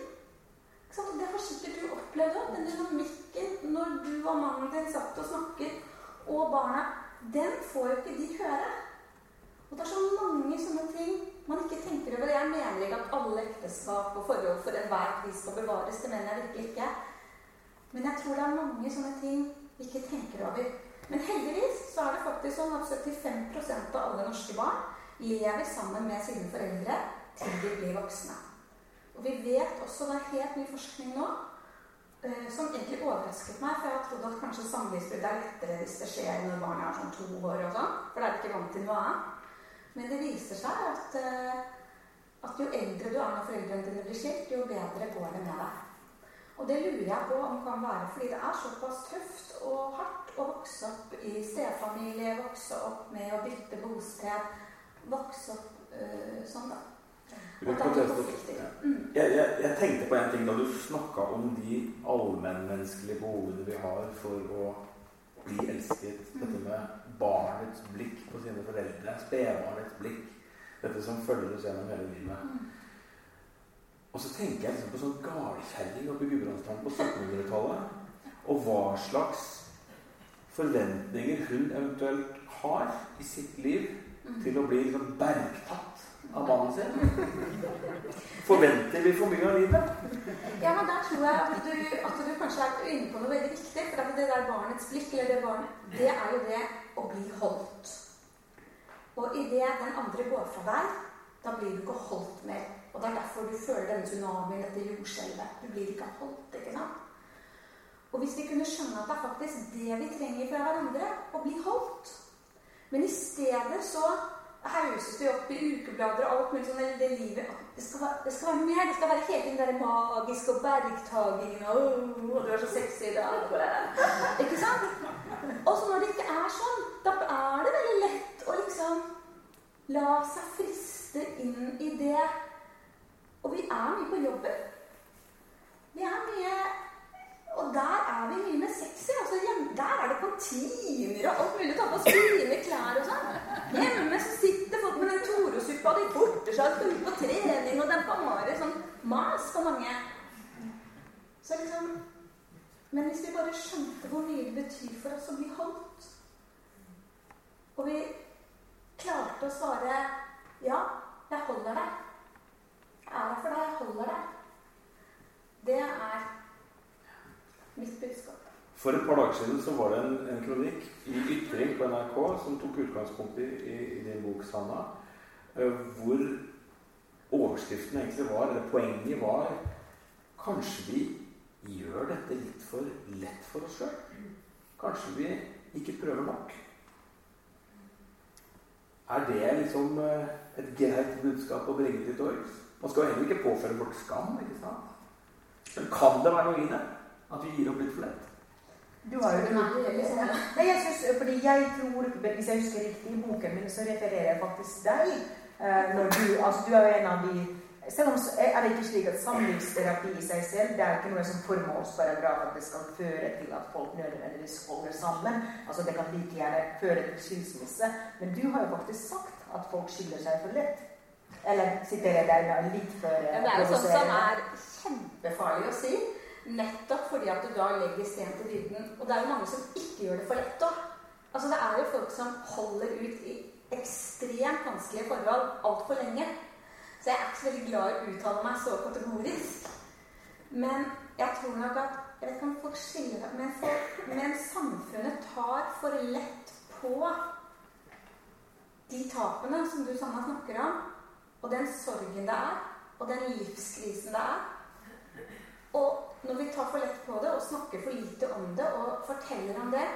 Det har sikkert du opplevd òg. Den dynamikken når du og mannen din satt og snakket, og barna, den får jo ikke de høre. Og det er så mange sånne ting man ikke tenker over. Jeg mener ikke at alle ekteskap og forhold for enhver pris skal bevares. Det mener jeg virkelig ikke. Men jeg tror det er mange sånne ting vi ikke tenker over. Men heldigvis så er det faktisk sånn at 75% av alle norske barn lever sammen med sine foreldre til de blir voksne. Og vi vet også, det er helt ny forskning nå, eh, som egentlig overrasket meg. For jeg har trodd at kanskje samlivsbrudd er lettere hvis det skjer når barnet er sånn to år og sånn. For det er ikke vant til noe annet. Men det viser seg at, eh, at jo eldre du er når foreldrene dine blir skilt, jo bedre går det med deg. Og det lurer jeg på om det kan være fordi det er såpass tøft og hardt å vokse opp i stefamilie, vokse opp med å bytte bosted, vokse opp øh, sånn, da. Mm. Jeg, jeg, jeg, tenkte på en ting da du snakka om de allmennmenneskelige behovene vi har for å bli elsket. Dette med barnets blikk på sine foreldre. Spedbarnets blikk. Dette som følger oss gjennom hele livet. Og så tenker jeg liksom på sånn gardkjerring oppe i Gudbrandsdalen på 1700-tallet. Og hva slags forventninger hun eventuelt har i sitt liv til å bli liksom bergtatt av mannen sin. Forventer vi for mye av livet? Ja, men der tror jeg at du, at du kanskje er inne på noe veldig viktig. For det der barnets blikk, eller det barnet, det er jo det å bli holdt. Og idet den andre går fra deg, da blir du ikke holdt mer. Og det er derfor du føler denne tsunamien, dette jordskjelvet. Du blir ikke holdt, ikke sant? Og hvis vi kunne skjønne at det er faktisk det vi trenger fra hverandre, å bli holdt Men i stedet så hauses vi opp i ukeblader og alt mulig sånn det livet det skal, være, det skal være mer. Det skal være helt den der magiske og bergtagingen og oh, 'Du er så sexy i dag.' Ikke sant? Og så når det ikke er sånn, da er det veldig lett å liksom la seg friste inn i det. Og vi er mye på jobben. Vi er mye og der er vi mye med sexy. Altså, der er det kantiner og alt mulig. Ta på fine klær og sånn. Hjemme så sitter folk med den Toro-suppa, de forter seg ut på trening, og det er bare sånn mas for mange. Så liksom Men hvis vi bare skjønte hvor mye det betyr for oss å bli holdt, og vi klarte å svare ja, jeg holder deg. Jeg er her for deg, jeg holder deg. Det er mitt budskap. For et par dager siden så var det en, en kronikk i Ytring på NRK som tok utgangspunkt i, i, i din bok, Sanna, uh, hvor overskriften egentlig var, eller poenget var Kanskje vi gjør dette litt for lett for oss sjøl. Kanskje vi ikke prøver nok. Er det liksom eh, et greit budskap å bringe til torgs? Man skal jo heller ikke påføre folk skam. ikke sant? Men kan det være noe i det? At vi gir opp litt for lett? Du har jo Nei, jeg synes, fordi jeg tror, Hvis jeg husker riktig i boken min, så refererer jeg faktisk deg. Eh, når du, altså du er jo en av de selv om er det ikke slik at samlivsterapi i seg selv det er ikke noe som formålsparagraf at det skal føre til at folk nødvendigvis holder sammen. Altså Det kan like gjerne føre til skilsmisse. Men du har jo faktisk sagt at folk skiller seg for lett. Eller siterer jeg deg litt før ja, Det er jo sånt som er kjempefarlig å si. Nettopp fordi at du da legger sten til dybden. Og det er jo mange som ikke gjør det for lett òg. Altså, det er jo folk som holder ut i ekstremt vanskelige forhold altfor lenge. Så jeg er ikke så veldig glad i å uttale meg så kategorisk. Men jeg tror nok at jeg vet ikke om folk skiller men, for, men samfunnet tar for lett på de tapene som du Sanna snakker om, og den sorgen det er, og den livskrisen det er. Og når vi tar for lett på det og snakker for lite om det og forteller om det,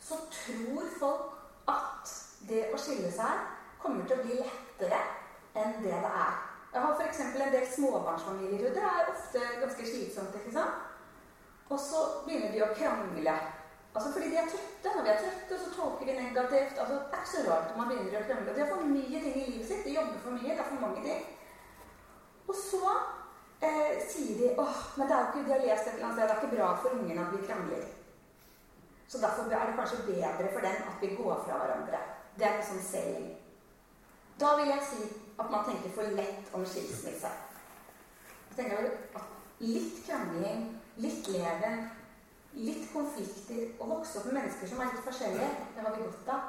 så tror folk at det å skille seg kommer til å bli lettere enn det det er. Jeg har f.eks. en del småbarnsfamilier. og Det er ofte ganske slitsomt. ikke sant? Og så begynner de å krangle. Altså fordi de er trøtte. Når de er trøtte, så tolker de negativt. altså Det er ikke så rart om man begynner å krangle. De har for mye ting i livet sitt. De jobber for mye. Det er for mange ting. Og så eh, sier de åh, men det er jo ikke, de har lest et eller annet sted, det er ikke bra for ungene at vi krangler. Så derfor er det kanskje bedre for dem at vi går fra hverandre. Det er en sånn saying. Da vil jeg si at man tenker for lett om skilsmisse. Jeg tenker at Litt krangling, litt leven, litt konflikter og vokse opp med mennesker som er litt forskjellige, det har vi godt av.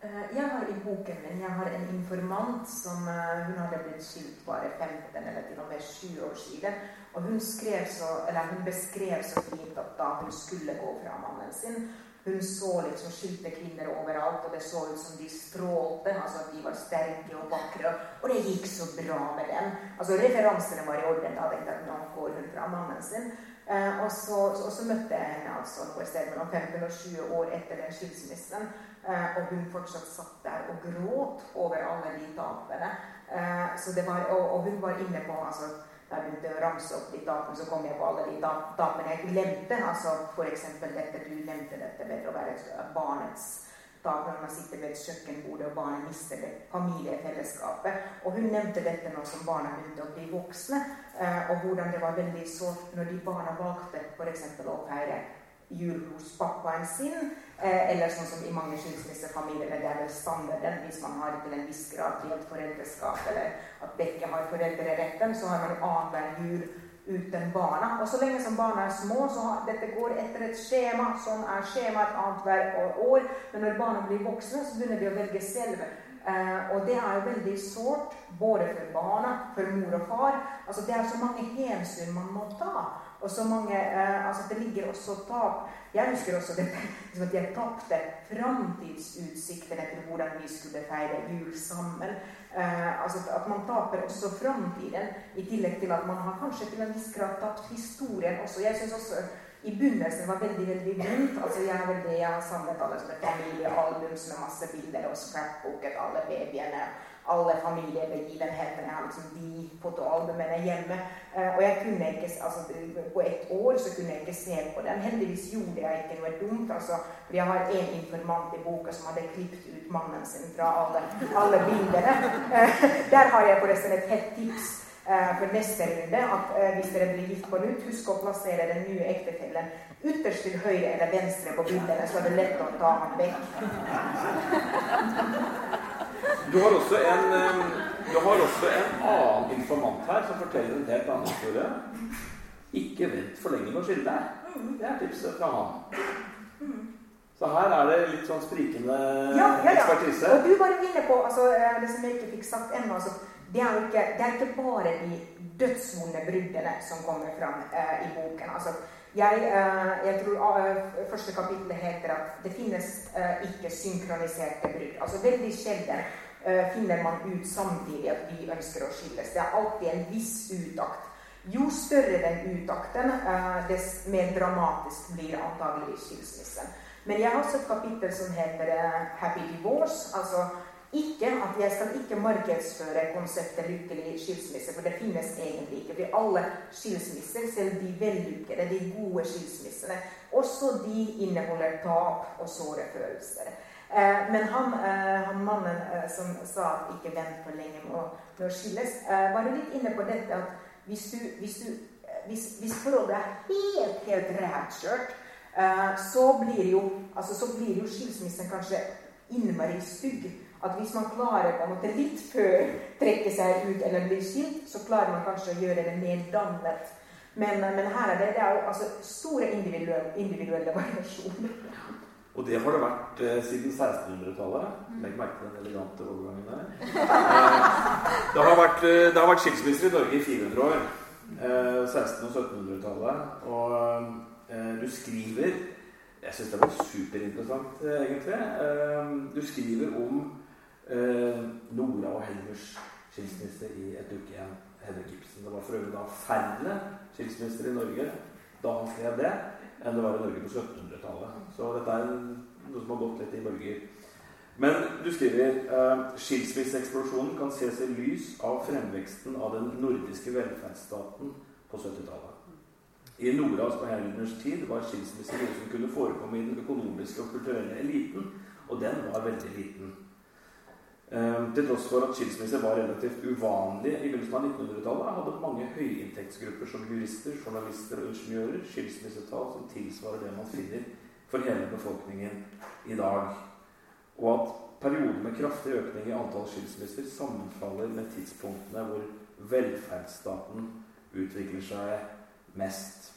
Eh, jeg har i boken min jeg har en informant som eh, hun hadde blitt skilt bare 15 eller til og med 7 år siden. Og hun, så, hun beskrev så fint at da hun skulle gå fra mannen sin, hun så liksom skilte kvinner overalt, og det så ut som de strålte. altså at De var sterke og vakre. Og det gikk så bra med dem. Altså Referansene var i orden. Da tenkte jeg at nå går hun fra mannen sin. Eh, og, så, og, så, møtte jeg henne altså noe sted mellom 15 og 20 år etter den skilsmissen. Eh, og hun fortsatt satt der og gråt over alle de tapene. Eh, var, og, og hun var inne på altså da jeg begynte å ramse opp de tapene, så kom jeg på alle de tapene jeg glemte. altså F.eks. dette du nevnte dette med å være barnets dag når man sitter ved et kjøkkenbord og barnet mister det familiefellesskapet. Og hun nevnte dette nå som barna begynte å bli voksne, eh, og hvordan det var veldig sårt når de barna valgte f.eks. å feire jul hos pappaen sin. Eh, eller sånn som i mange skilsmissefamilier, det er vel standarden hvis man har til en viss grad delt foreldreskap, eller at begge har foreldreretten, så har man annenhver jul uten barna. Og så lenge som barna er små, så har, dette går etter et skjema. Sånn er skjemaet annethvert år. Men når barna blir voksne, så begynner de å velge selv. Eh, og det er jo veldig sårt, både for barna, for mor og far. Altså Det er så mange hensyn man må ta. Og så mange, eh, altså Det ligger også tap. Jeg husker også det, liksom at jeg tapte framtidsutsiktene til hvordan vi skulle feire jul sammen. Eh, altså At man taper også framtiden, i tillegg til at man har kanskje til en viss grad tapt historien også. Jeg synes også i begynnelsen var veldig veldig vondt. Altså Jeg veldig, jeg har samlet alle sånne familiealbums med masse bilder og scrapbooket alle babyene. Alle familiebegivenhetene. Jeg har liksom de fotoalbumene hjemme. Uh, og jeg kunne ikke, altså På ett år så kunne jeg ikke se på dem. Heldigvis gjorde jeg ikke noe dumt. altså, for Jeg har en informant i boka som hadde klippet ut mannen sin fra alle, alle bildene. Uh, der har jeg forresten et hett tips Eh, for neste runde at eh, hvis dere blir gift på nytt, husk å plassere den nye ektefellen ytterst til høyre eller venstre på bildene, så er det lett å ta ham vekk. Du har, en, eh, du har også en annen informant her som forteller en helt annen historie. Ikke vent for lenge med å skille deg. Det er tipset fra han. Så her er det litt sånn sprikende ja, ja, ja. ekspertise. Og du var inne på altså, det som jeg ikke fikk sagt ennå. Altså, det er, ikke, det er ikke bare de dødsvonde bruddene som kommer fram eh, i boken. Altså, jeg, uh, jeg, tror uh, første kapittel heter at det finnes ikke synkroniserte brudd. Altså Veldig sjelden finner man ut samtidig at vi ønsker å skilles. Det er alltid en viss utakt. jo større den utakten, dess mer dramatisk blir antageligvis skilsmissen. Men jeg har også et kapittel som heter 'Happy Divorce'. altså ikke at Jeg skal ikke markedsføre konseptet lykkelig skilsmisse, for det finnes egentlig ikke. For alle skilsmisser, selv de vellykkede, de gode skilsmissene, også de inneholder tap og såre følelser. Eh, men han, eh, han mannen eh, som sa at ikke vent for lenge med å, med å skilles, eh, var jo litt inne på dette at hvis, du, hvis, du, eh, hvis, hvis forholdet er helt, helt rævkjørt, eh, så blir jo, altså, jo skilsmissen kanskje innmari stygg at hvis man klarer på en måte litt før trekke seg ut eller bli skilt, så klarer man kanskje å gjøre det mer dannet. Men, men her er det, det er jo altså store individuelle, individuelle variasjoner. Og det har det vært eh, siden 1600-tallet. Legg merke til den elegante overgangen der. Eh, det, har vært, eh, det har vært skilsmisser i Norge i 400 år. Eh, 1600- og 1700-tallet. Og eh, du skriver Jeg syns det var superinteressant, eh, egentlig. du skriver om eh, Nora og Helmers skilsmisse i et uke igjen. Henrik Ibsen. Det var for øvrig da færre skilsmisser i Norge da han skrev det, enn det var i Norge på 1700-tallet. Så dette er noe som har gått litt i bølger. Men du skriver eh, skilsmisseeksplosjonen kan ses i lys av fremveksten av den nordiske velferdsstaten på 70-tallet. I Nordals på Helmers tid var skilsmisse noe som kunne forekomme i den økonomiske og kulturelle eliten, og den var veldig liten. Ehm, til tross for at skilsmisse var relativt uvanlig i begynnelsen av 1900-tallet, hadde mange høyinntektsgrupper som jurister, journalister og ingeniører skilsmissetall som tilsvarer det man finner for hele befolkningen i dag. Og at perioder med kraftig økning i antall skilsmisser sammenfaller med tidspunktene hvor velferdsstaten utvikler seg mest.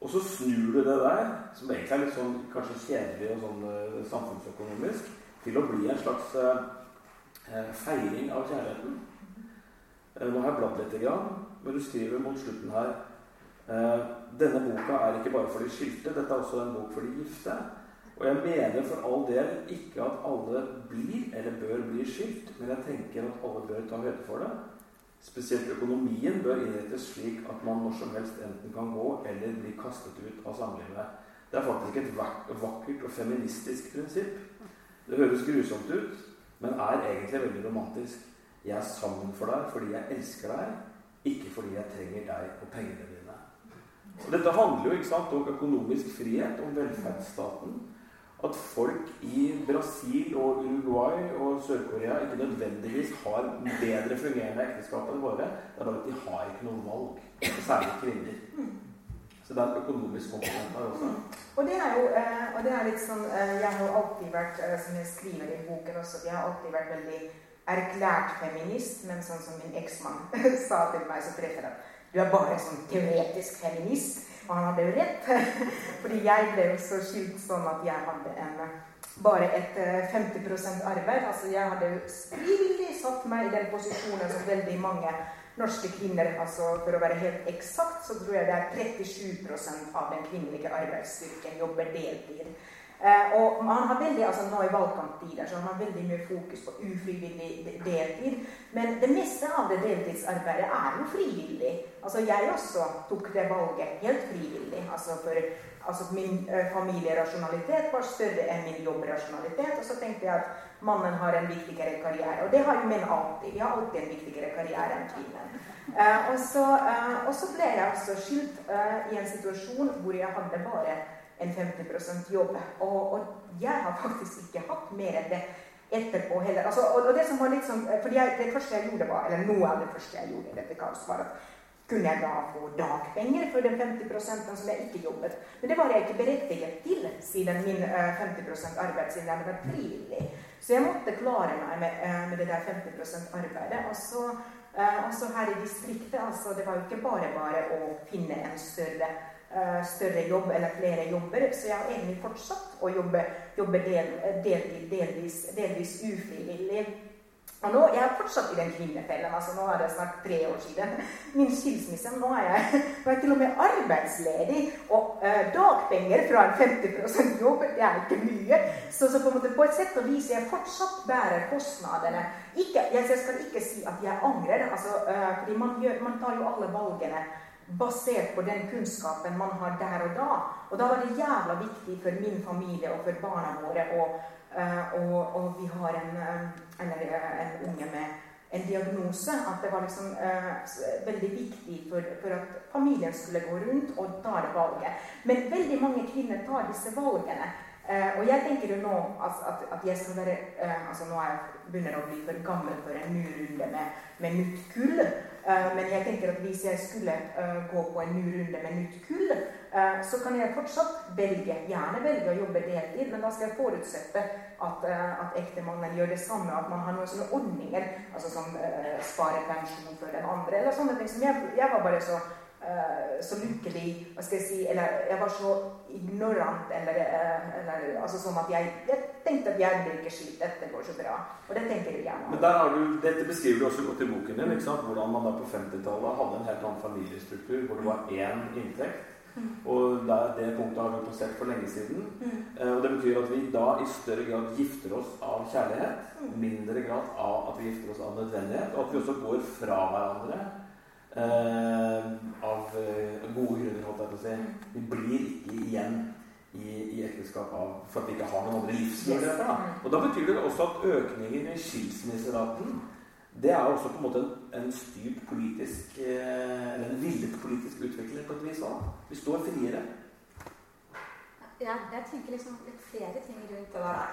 Og så snur du det der, som egentlig er litt sånn kanskje kjedelig og sånn uh, samfunnsøkonomisk, til å bli en slags Eh, feiring av kjærligheten. Eh, nå har jeg bladd litt, men du skriver mot slutten her eh, denne boka er ikke bare for de skilte, dette er også en bok for de gifte. Og jeg mener for all del ikke at alle blir eller bør bli skilt, men jeg tenker at alle bør ta høyde for det. Spesielt økonomien bør innrettes slik at man når som helst enten kan gå eller bli kastet ut av samlivet. Det er faktisk et vakkert og feministisk prinsipp. Det høres grusomt ut, men er egentlig veldig romantisk. Jeg er sammen for deg fordi jeg elsker deg, ikke fordi jeg trenger deg og pengene dine. Og dette handler jo ikke sant, om økonomisk frihet, om velferdsstaten. At folk i Brasil og Uruguay og Sør-Korea ikke nødvendigvis har bedre fungerende ekteskap enn våre. Det er bare at de har ikke noe valg. Særlig kvinner. Så det er et økonomisk komponent her også. Og det er jo eh, og det er litt sånn eh, Jeg har alltid vært, eh, som jeg skriver i boken også, jeg har alltid vært veldig erklært feminist, men sånn som min eksmann sa til meg så treffer at du er bare sånn teoretisk feminist. Og han hadde jo rett. Fordi jeg ble jo så skilt sånn at jeg hadde en, bare et 50% arbeid. Altså jeg hadde jo frivillig satt meg i den posisjonen som veldig mange norske kvinner, altså For å være helt eksakt så tror jeg det er 37% av den kvinnelige arbeidsstyrken jobber deltid. Eh, og man har veldig, altså Nå i valgkamptider så har man veldig mye fokus på ufrivillig deltid. Men det meste av det deltidsarbeidet er jo frivillig. Altså Jeg også tok det valget helt frivillig. altså for altså Min uh, familierasjonalitet var større enn min jobbrasjonalitet. Og så tenkte jeg at mannen har en viktigere karriere. Og det har jo menn alltid. De har alltid en viktigere karriere enn kvinnen. Eh, og, så, eh, og, så, ble jeg også skilt i en situasjon hvor jeg hadde bare en 50% jobb. Og, og, jeg har faktisk ikke hatt mer enn det etterpå heller. Altså, og, og, det som var litt sånn, fordi jeg, Det første jeg gjorde, var, eller noe av det første jeg gjorde i dette kaoset, var at kunne jeg da få dagpenger for den 50 som jeg ikke jobbet? Men det var jeg ikke berettiget til, siden min 50 eh, var frivillig. Så jeg måtte klare meg med, eh, med det der 50% arbeidet. Og så, eh, her i distriktet, altså, det var jo ikke bare bare å finne en større, større jobb eller flere jobber, så jeg har egentlig fortsatt å jobbe, jobbe del, delvis, delvis ufrivillig. Og nå, Jeg er fortsatt i den kvinnefellen. altså Nå er det snart tre år siden min skilsmisse. Nå er jeg, nå er til og med arbeidsledig. Og eh, dagpenger fra en 50 jobb, det er ikke mye. Så, så, på en måte på et sett og vis jeg fortsatt bærer kostnadene. Ikke, jeg, skal ikke si at jeg angrer, altså, eh, fordi man, gjør, man tar jo alle valgene basert på den kunnskapen man har der og da. Og da var det jævla viktig for min familie og for barna våre Eh, og, og, vi har en, eh, eller, eh, en unge med en diagnose. At det var liksom veldig viktig for, for, at familien skulle gå rundt og ta det valget. Men veldig mange kvinner tar disse valgene. Og jeg tenker jo nå at, at, at jeg skal være altså Nå er jeg begynner å bli for gammel for en ny runde med, med nytt kull. Men jeg tenker at hvis jeg skulle gå på en ny runde med nytt kull, Eh, så kan jeg fortsatt velge, gjerne velge å jobbe deltid, men da skal jeg forutsette at, eh, at ektemannen gjør det samme, at man har noen sånne ordninger, altså som sparer pensjon for den andre, eller sånne ting som jeg, jeg var bare så så lykkelig hva skal jeg si, Eller jeg var så ignorant, eller, uh, eller altså sånn at jeg, jeg, tenkte at jeg blir ikke skilt, dette går så bra. Og det tenker jeg gjerne. Men der har du, Dette beskriver du også godt i boken din. ikke sant? Hvordan man da på 50-tallet hadde en helt annen familiestruktur, hvor det var én inntekt. Mm. Og der, det punktet har vi passert for lenge siden. Mm. Eh, og Det betyr at vi da i større grad gifter oss av kjærlighet, mm. mindre grad av at vi gifter oss av nødvendighet, og at vi også går fra hverandre eh, av eh, gode grunner, holdt jeg på å si. Vi blir ikke igjen i, i ekteskap av, for at vi ikke har noen andre livsmuligheter. Da. Og da betyr det også at økningen i skilsmisseraten det er også på en måte en, en styrt politisk eh, Eller en villet politisk utvikling på et vis òg. Vi står friere. Ja, jeg tenker liksom litt flere ting rundt det der.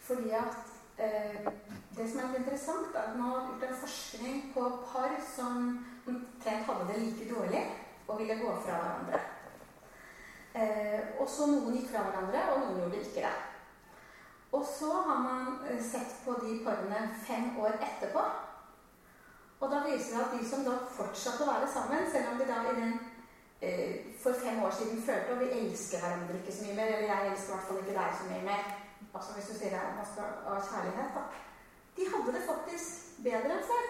Fordi at eh, Det som er litt interessant, er at man har gjort en forskning på par som omtrent hadde det like dårlig og ville gå fra hverandre. Eh, og så noen gikk fra hverandre, og noen gjorde ikke det. Og så har man eh, sett på de parene fem år etterpå. Og da viser det at de som da fortsatte å være sammen, selv om de da i den eh, for fem år siden følte at vi elsker hverandre ikke så mye mer, eller jeg elsker i hvert fall ikke deg så mye mer Altså hvis du sier det man skal av kjærlighet, da. De hadde det faktisk bedre enn før.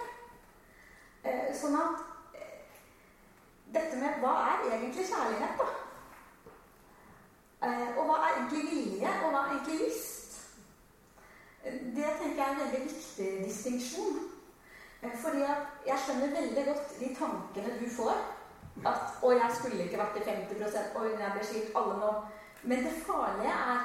Eh, sånn at eh, dette med hva er egentlig kjærlighet, da? Eh, og hva er egentlig vilje, og hva er egentlig lyst? Det tenker jeg er en veldig viktig distinksjon. Fordi fordi jeg skjønner veldig godt de tankene du får. At 'Å, jeg skulle ikke vært i 50 Oi, jeg ble skilt. Alle nå.' Men det farlige er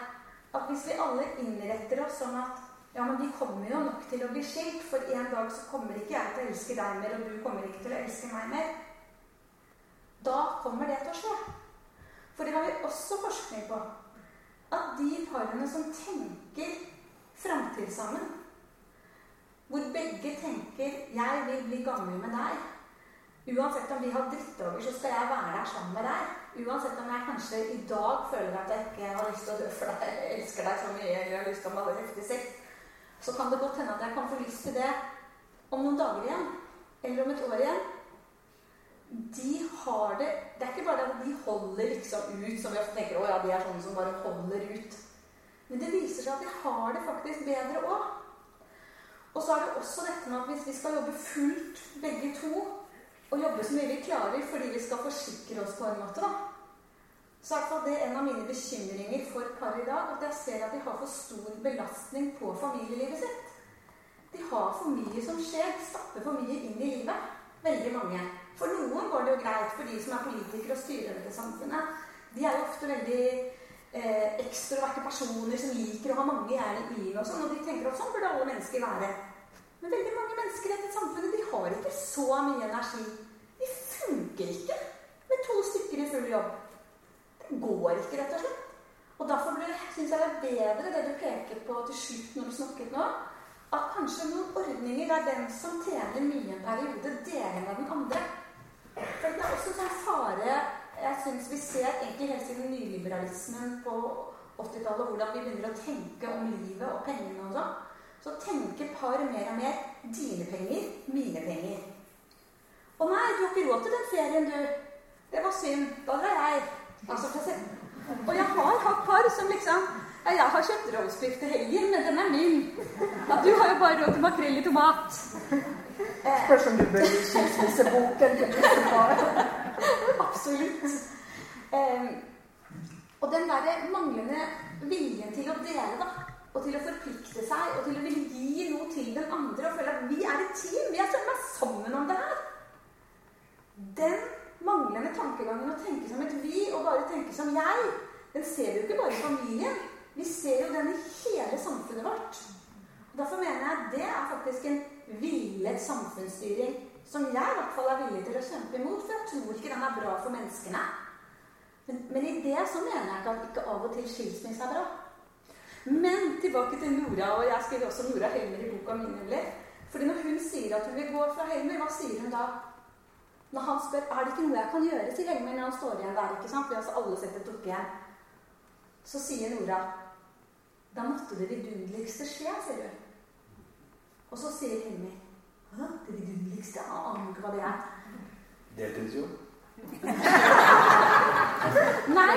at hvis vi alle innretter oss sånn at ja, men vi kommer jo nok til å bli skilt, for en dag så kommer ikke jeg til å elske deg mer, og du kommer ikke til å elske meg mer. Da kommer det til å skje. For det har vi også forskning på. At de parene som tenker framtid sammen. Hvor begge tenker 'jeg vil bli gammel med deg'. Uansett om vi har drittdager, så skal jeg være der sammen med deg. Uansett om jeg kanskje i dag føler at jeg ikke har lyst til å dø for deg, jeg elsker deg så mye, eller har lyst til å male heftig sex, så kan det godt hende at jeg kan få lyst til det om noen dager igjen. Eller om et år igjen. De har det Det er ikke bare det at de holder liksom ut, som vi ofte tenker å ja, de er sånne som bare holder ut. Men det viser seg at de har det faktisk bedre òg. Og så er det også dette med at hvis vi skal jobbe fullt, begge to, og jobbe så mye vi klarer fordi vi skal forsikre oss på en måte, da, så er det en av mine bekymringer for par i dag at jeg ser at de har for stor belastning på familielivet sitt. De har for mye som skjer. Stapper for mye inn i livet. Veldig mange. For noen går det jo greit, for de som er politikere og styrer dette samfunnet. De er jo ofte veldig eh, ekstroverte personer som liker å ha mange gjerne i livet og sånn. Og de tenker at sånn burde alle mennesker være. Men veldig mange mennesker i dette samfunnet de har ikke så mye energi. De funker ikke med to stykker i full jobb. Går ikke, rett og slett. Og derfor syns jeg det er bedre det du peker på til slutt når du snakket nå, at kanskje noen ordninger der den som tjener mye en periode, deler med den andre. For det er også sånn fare jeg syns vi ser egentlig helt siden nyliberalismen på 80-tallet hvordan vi begynner å tenke om livet og pengene og sånn. Så tenker par mer og mer dine penger, mine penger. Å nei, du har ikke råd til den ferien, du. Det var synd. Da drar jeg. Altså, og jeg har hatt par som liksom Ja, jeg har kjøpt roastbiff til helgen, men den er min. Ja, du har jo bare råd til makrell i tomat. Spørs om du bør skilsmisse boken til par. Absolutt. Um, og den derre manglende viljen til å dele, da, og til å forplikte seg, og til å ville gi noe til den andre, og føle at vi er et team, vi er søren sammen om det her Den manglende tankegangen å tenke som et vi, og bare tenke som jeg, den ser vi jo ikke bare i familien. Vi ser jo den i hele samfunnet vårt. Og Derfor mener jeg at det er faktisk en villet samfunnsstyring som jeg i hvert fall er villig til å kjempe imot, for jeg tror ikke den er bra for menneskene. Men, men i det så mener jeg ikke at ikke av og til skilsmisse er bra. Men tilbake til Nora, og jeg skriver også Nora Helmer i boka mi. nemlig. Fordi når hun sier at hun vil gå fra Helmer, hva sier hun da? Når han spør er det ikke noe jeg kan gjøre, til Helmer når han står igjen der. ikke sant? Vi har altså alle sett et igjen. Så sier Nora da måtte det vidunderligste skje, sier du. Og så sier Helmer Hæ? Det vidunderligste? Jeg aner ikke hva det er. Deltidsjobb? Nei,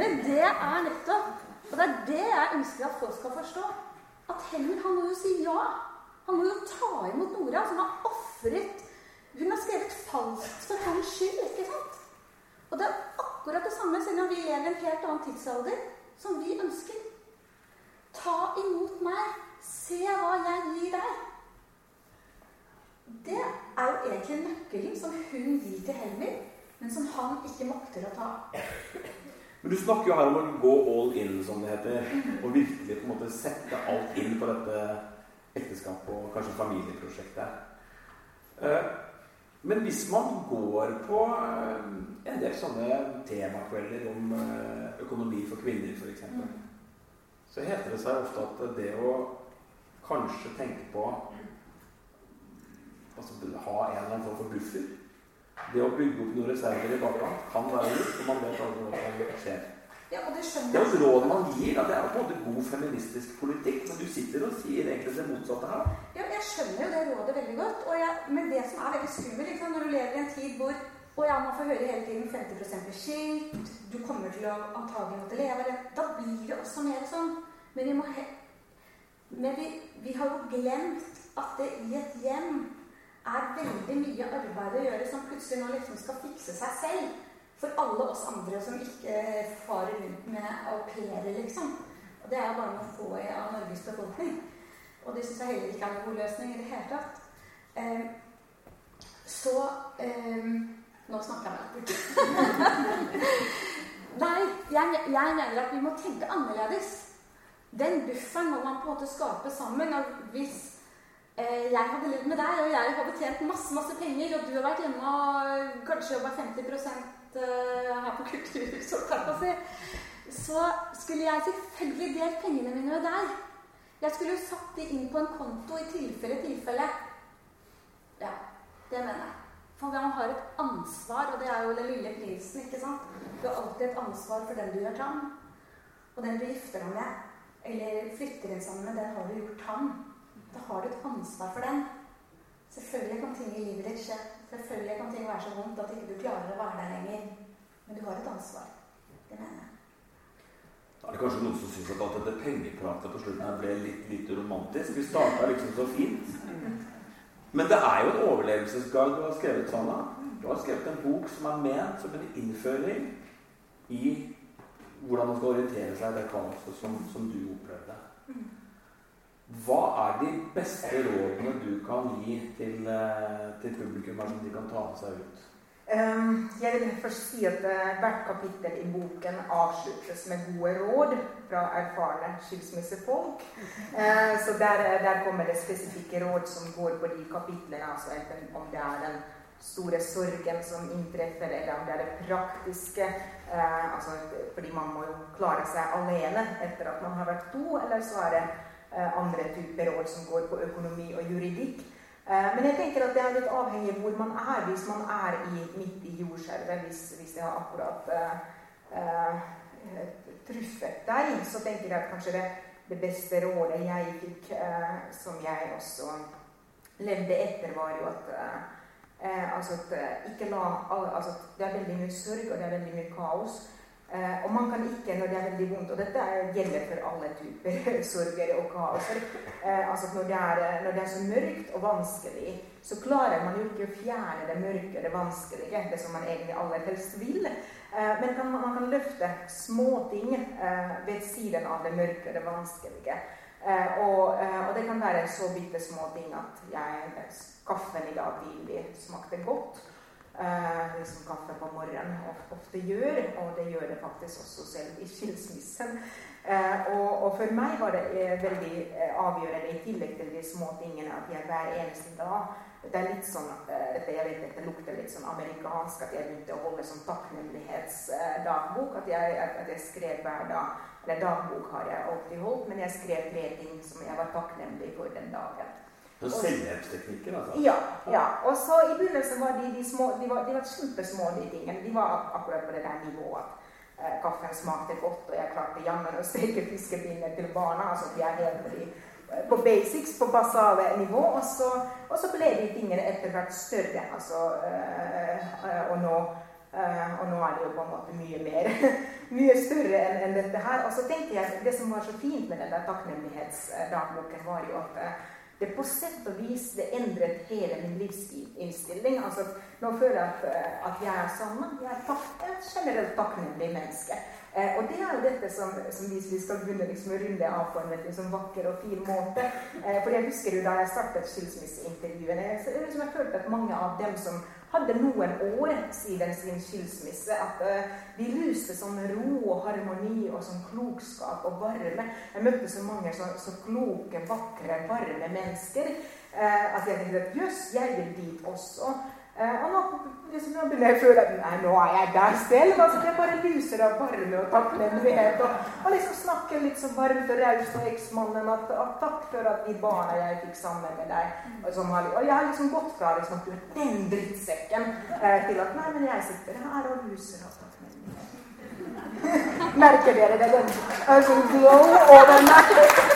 men det er nettopp Og det er det jeg ønsker at folk skal forstå. At Helmer han må jo si ja. Han må jo ta imot Nora, som har ofret Hun har skrevet falskt for hans skyld, ikke sant? Og det er akkurat det samme, selv om vi lever i en helt annen tidsalder, som vi ønsker. Ta imot meg. Se hva jeg gir deg. Det er jo egentlig nøkkelen som hun gir til Helmer, men som han ikke makter å ta. Men Du snakker jo her om å gå all in, som det heter. Og virkelig på en måte sette alt inn på dette ekteskapet og kanskje familieprosjektet. Men hvis man går på eh, en del sånne temakvelder om eh, økonomi for kvinner, f.eks., så heter det seg ofte at det å kanskje tenke på altså ha en eller annen form for buffer. Det å bygge opp noen reserver i bakkant kan være lurt, og man vet aldri hva som skjer. Ja, og det Det er jeg. jo et råd man gir. Da. Det er jo måte god feministisk politikk, men du sitter og sier egentlig det motsatte her. Ja, jeg skjønner jo det rådet veldig godt. Og jeg, men det som er veldig skummelt liksom, når du lever i en tid hvor og ja, man får høre hele tiden 50 blir skilt, du kommer til å antagelig måtte leve det. Da blir det også mer sånn. Men vi må he men vi, vi har jo glemt at det i et hjem er veldig mye arbeid å gjøre som plutselig nå liksom skal fikse seg selv. For alle oss andre som ikke farer rundt med au pairer, liksom. Og det er bare noen få av Norges befolkning. Og det syns jeg heller ikke er noen god løsning i det hele tatt. Eh, så eh, Nå snakker jeg meg bort. Nei, jeg, jeg mener at vi må tenke annerledes. Den bufferen må man på en måte skape sammen. Og hvis eh, jeg hadde levd med deg, og jeg hadde tjent masse masse penger, og du har vært hjemme og kanskje jobba 50 eh, her på Kulturhuset, kan man si, så skulle jeg selvfølgelig delt pengene mine med deg. Jeg skulle jo satt de inn på en konto i tilfelle tilfelle. Ja, det mener jeg. For man har et ansvar, og det er jo den lille prisen, ikke sant? Du har alltid et ansvar for den du gjør tam. Og den du gifter deg med, eller flytter inn sammen med, den har du gjort tam. Da har du et ansvar for den. Selvfølgelig kan ting i livet ditt skje. Selvfølgelig kan ting være så vondt at ikke du klarer å være der lenger. Men du har et ansvar. Det mener jeg. Da er det kanskje noen som syns at alt dette pengepratet på slutten her ble litt lite romantisk. Vi starta liksom så fint. Men det er jo en overlevelsesguide du har skrevet, Sanna. Du har skrevet en bok som er ment som en innføring i hvordan man skal orientere seg i det kaoset som, som du opplevde. Hva er de beste rådene du kan gi til, eh, til publikum her som de kan ta med seg ut? Um, jeg vil først si at uh, hvert kapittel i boken avsluttes med gode råd fra erfarne skilsmissefolk. Uh, så der, der kommer det spesifikke råd som går på de kapitlene. Altså enten om det er den store sorgen som inntreffer, eller om det er det praktiske. Uh, altså, fordi man må jo klare seg alene etter at man har vært to. Eller så er det andre typer råd som går på økonomi og juridikk. Eh, Men jeg tenker at det er litt avhengig av hvor man er. Hvis man er i, midt i jordskjelvet, hvis, hvis jeg har akkurat uh, uh, truffet deg, så tenker jeg at kanskje det, det beste rådet jeg fikk, uh, som jeg også levde etter, var jo at altså at ikke la, altså Det er veldig mye sorg, og det er veldig mye kaos. Eh, og man kan ikke, når det er veldig vondt Og dette gjelder for alle typer sorger og kaoser. Eh, altså når det, er, når det, er, så mørkt og vanskelig, så klarer man jo ikke å fjerne det mørke og det vanskelige, det som man egentlig aller helst vil. Eh, men kan, man kan løfte småting eh, ved siden av det mørke og det vanskelige. Eh, og, eh, og, det kan være så bitte små ting at jeg, kaffen i dag tidlig smakte godt eh, liksom kaffe på morgenen ofte gjør, og det gjør det faktisk også selv i skilsmissen. Eh, og, og, for meg var det eh, veldig eh, avgjørende, i tillegg til de små tingene, at jeg hver eneste dag det er litt sånn, eh, dette, jeg vet dette lukter litt sånn amerikansk, at jeg begynte å holde sånn takknemlighetsdagbok. At, at, jeg skrev hver dag Eller dagbok har jeg alltid holdt, men jeg skrev tre ting som jeg var takknemlig for den dagen. Selvhjelpsteknikker, altså? Ja. ja. Og så i begynnelsen var de, de små, de var, de var kjempesmå, de tingene. De var akkurat på det der nivået at eh, kaffen smakte godt, og jeg klarte jammen å steke fiskepinner til barna. altså de er helt på, eh, på basics, på basale nivå. Og så, og så, ble de tingene etter hvert større. altså, øh, og nå Uh, og nå er det jo på en måte mye mer mye større enn en dette her. Og så tenkte jeg, Det som var så fint med den der takknemlighetsdagboken, var jo at det på sett og vis det endret hele min livsinnstilling. Altså, nå føler jeg at, eh, at jeg er sånn. Jeg er et generelt takknemlig menneske. Eh, og det er jo dette som, som vi, vi skal begynne liksom å runde av på en liksom vakker og fin måte. Eh, for jeg husker jo da jeg startet skilsmisseintervjuene, jeg, liksom jeg følte at mange av dem som hadde noen år siden sin skilsmisse. At uh, de lyste som ro og harmoni og som klokskap og varme. Jeg møtte så mange så, så kloke, vakre, varme mennesker uh, at jeg tenkte at jøss, jeg vil dit også. Uh, og nå, liksom, nå begynner jeg å føle at nei, nå er jeg der selv. Altså, jeg bare lyser av varme og takknemlighet. Og, og liksom snakker litt så varmt og raust med eksmannen at, at, takk for at de barna jeg fikk sammen med deg Og, som, og jeg har liksom gått fra liksom, at du er den drittsekken eh, til at nei, men jeg sitter her og lyser av takknemlighet. Merker dere det? Den altså, glow over meg.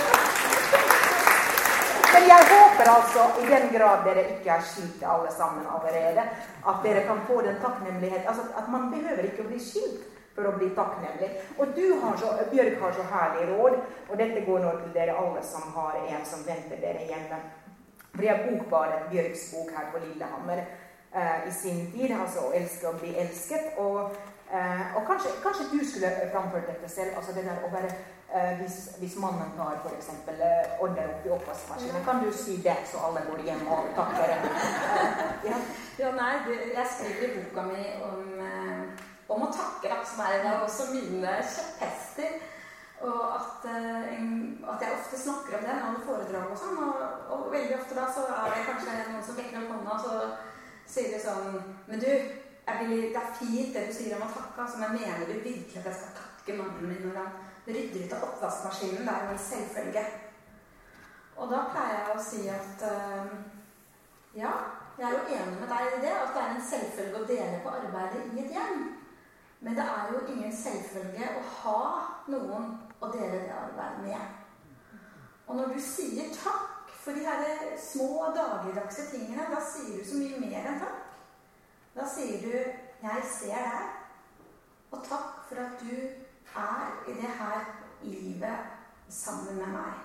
Men jeg håper altså, i den grad dere ikke er skilt alle sammen allerede, at dere kan få den takknemlighet altså At man behøver ikke å bli skilt for å bli takknemlig. Og du har så, Bjørg har så herlig råd, og dette går nå til dere alle som har en som venter dere hjemme. For jeg bokbaret Bjørgs bok her på Lillehammer eh, i sin tid, altså 'Å elske og bli elsket'. Og, eh, og kanskje, kanskje, du skulle framført dette selv. altså det der å være hvis, hvis, mannen tar f.eks. Eh, ordner opp i oppvaskmaskinen, kan du si det, så alle går hjem og takker ja. ja, nei, jeg skriver i boka mi om, eh, om å takke, da, som er en av også mine kjepphester. Og at, at, jeg ofte snakker om det når det foredrag og sånn. Og, og, veldig ofte da så er det kanskje noen som vekker opp hånda, og så sier de sånn Men du, vil, det er fint det du sier om å takke, altså, men mener du virkelig at jeg skal takke mannen min når han rydder ut av oppvaskmaskinen. Det er en selvfølge. Og da pleier jeg å si at uh, ja, jeg er jo enig med deg i det, at det er en selvfølge å dele på arbeidet i et hjem. Men det er jo ingen selvfølge å ha noen å dele det arbeidet med. Og når du sier takk for de her små dagligdagse tingene, da sier du så mye mer enn takk. Da sier du 'Jeg ser deg', og takk for at du er i det her livet sammen med meg.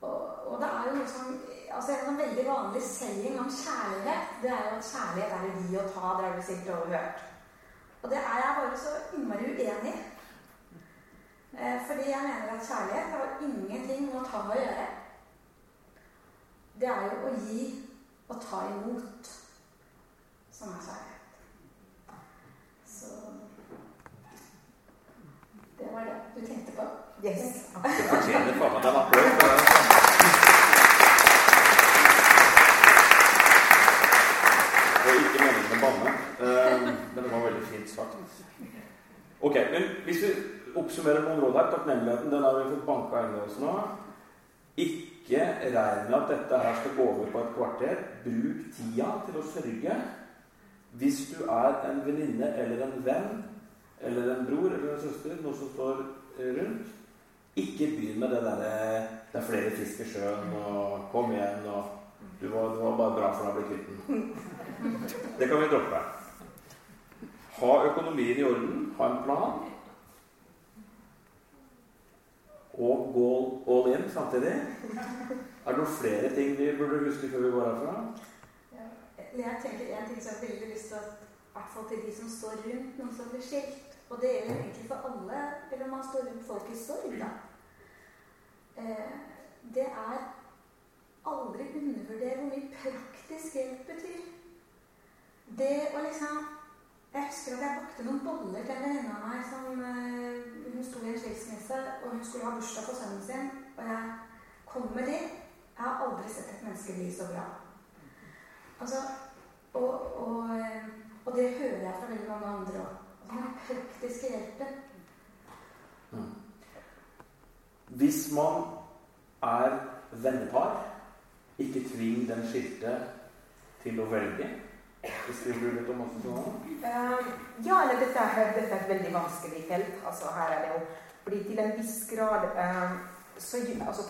Og, og det er jo noe som altså En sånn veldig vanlig saying om kjærlighet det er jo at kjærlighet er å gi og ta. Det har du sikkert overhørt. Og det er jeg bare så innmari uenig i. Eh, fordi jeg mener at kjærlighet har ingenting med å ta å gjøre. Det er jo å gi og ta imot som er kjærlighet. Det var det du tenkte på? Yes. Det fortjener faen meg en applaus. Og ikke meningen å banne, eh, men det var veldig fint sagt. Ok, men Hvis vi oppsummerer området her, takknemligheten den har vi fått banka inn i oss nå. Ikke regn med at dette her skal gå over på et kvarter. Bruk tida til å sørge. Hvis du er en venninne eller en venn eller en bror eller en søster, noe som står rundt. Ikke begynn med det derre eh, 'det er flere fisk i sjøen', og 'kom igjen', og du var, du var bare bra for å bli kvitt den'. Det kan vi droppe. Ha økonomien i orden, ha en plan. Og gå all in samtidig. Er det noen flere ting vi burde huske før vi går herfra? Jeg tenker en ting som jeg har veldig lyst til at i hvert fall til de som står rundt noen som blir skilt. Og det gjelder egentlig for alle, eller man står rundt folk i sorg, da. Eh, det er aldri undervurdere hvor mye praktisk hjelp betyr. Det å liksom Jeg husker at jeg bakte noen boller til en venninne av meg som uh, Hun sto i en skilsmisse, og hun skulle ha bursdag for sønnen sin. Og jeg kom med de. Jeg har aldri sett et menneske bli så bra. Altså, og, og, eh, og det hører jeg fra veldig mange andre òg. Den praktiske hjelpen. Mm. Hvis man er vennepar, ikke tving den skilte til å velge. Beskriver du litt om hva som uh, Ja, eller dette er, dette er, et veldig vanskelig felt. Altså, her er det jo fordi til en viss grad um, så altså,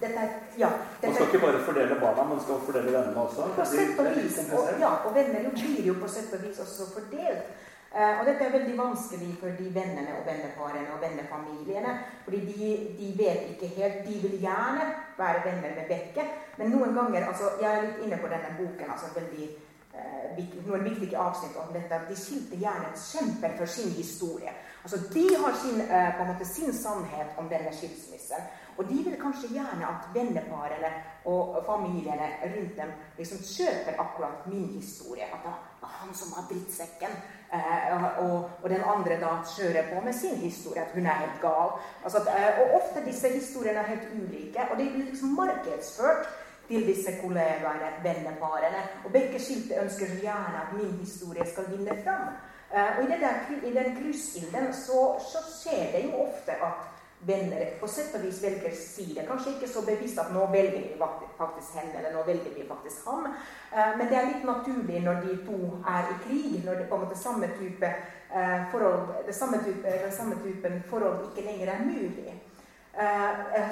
dette er, ja, dette, Man skal ikke bare fordele barna, man skal fordele vennene også? På sett og vis. Og, ja, og venner jo blir jo på sett og vis også fordelt. Uh, og dette er veldig vanskelig for de vennene og venneparene og vennefamiliene. fordi de, de, vet ikke helt De vil gjerne være venner med Bekke, men noen ganger altså, Jeg er litt inne på denne boken. altså veldig Eh, noen viktige avsnitt om dette. De skilte gjerne kjemper for sin historie. Altså, De har sin, eh, på en måte, sin sannhet om denne skilsmissen. Og de vil kanskje gjerne at venneparene og familiene rundt dem liksom kjøper akkurat min historie. At var han som har drittsekken. Eh, og, og, den andre da kjører på med sin historie, at hun er helt gal. Altså at, og ofte disse historiene er helt ulike, og de blir liksom markedsført til disse kollegaene, venneparene. Og begge skilte ønsker gjerne at min historie skal vinne fram. Eh, og i, der, i den kryssilden så, så, skjer det jo ofte at venner på sett og vis velger side. Kanskje ikke så bevisst at nå velger vi faktisk henne, eller nå velger vi faktisk ham. Uh, men det er litt naturlig når de to er i krig, når det på en måte samme type uh, forhold, det samme type, den samme typen forhold ikke lenger er mulig.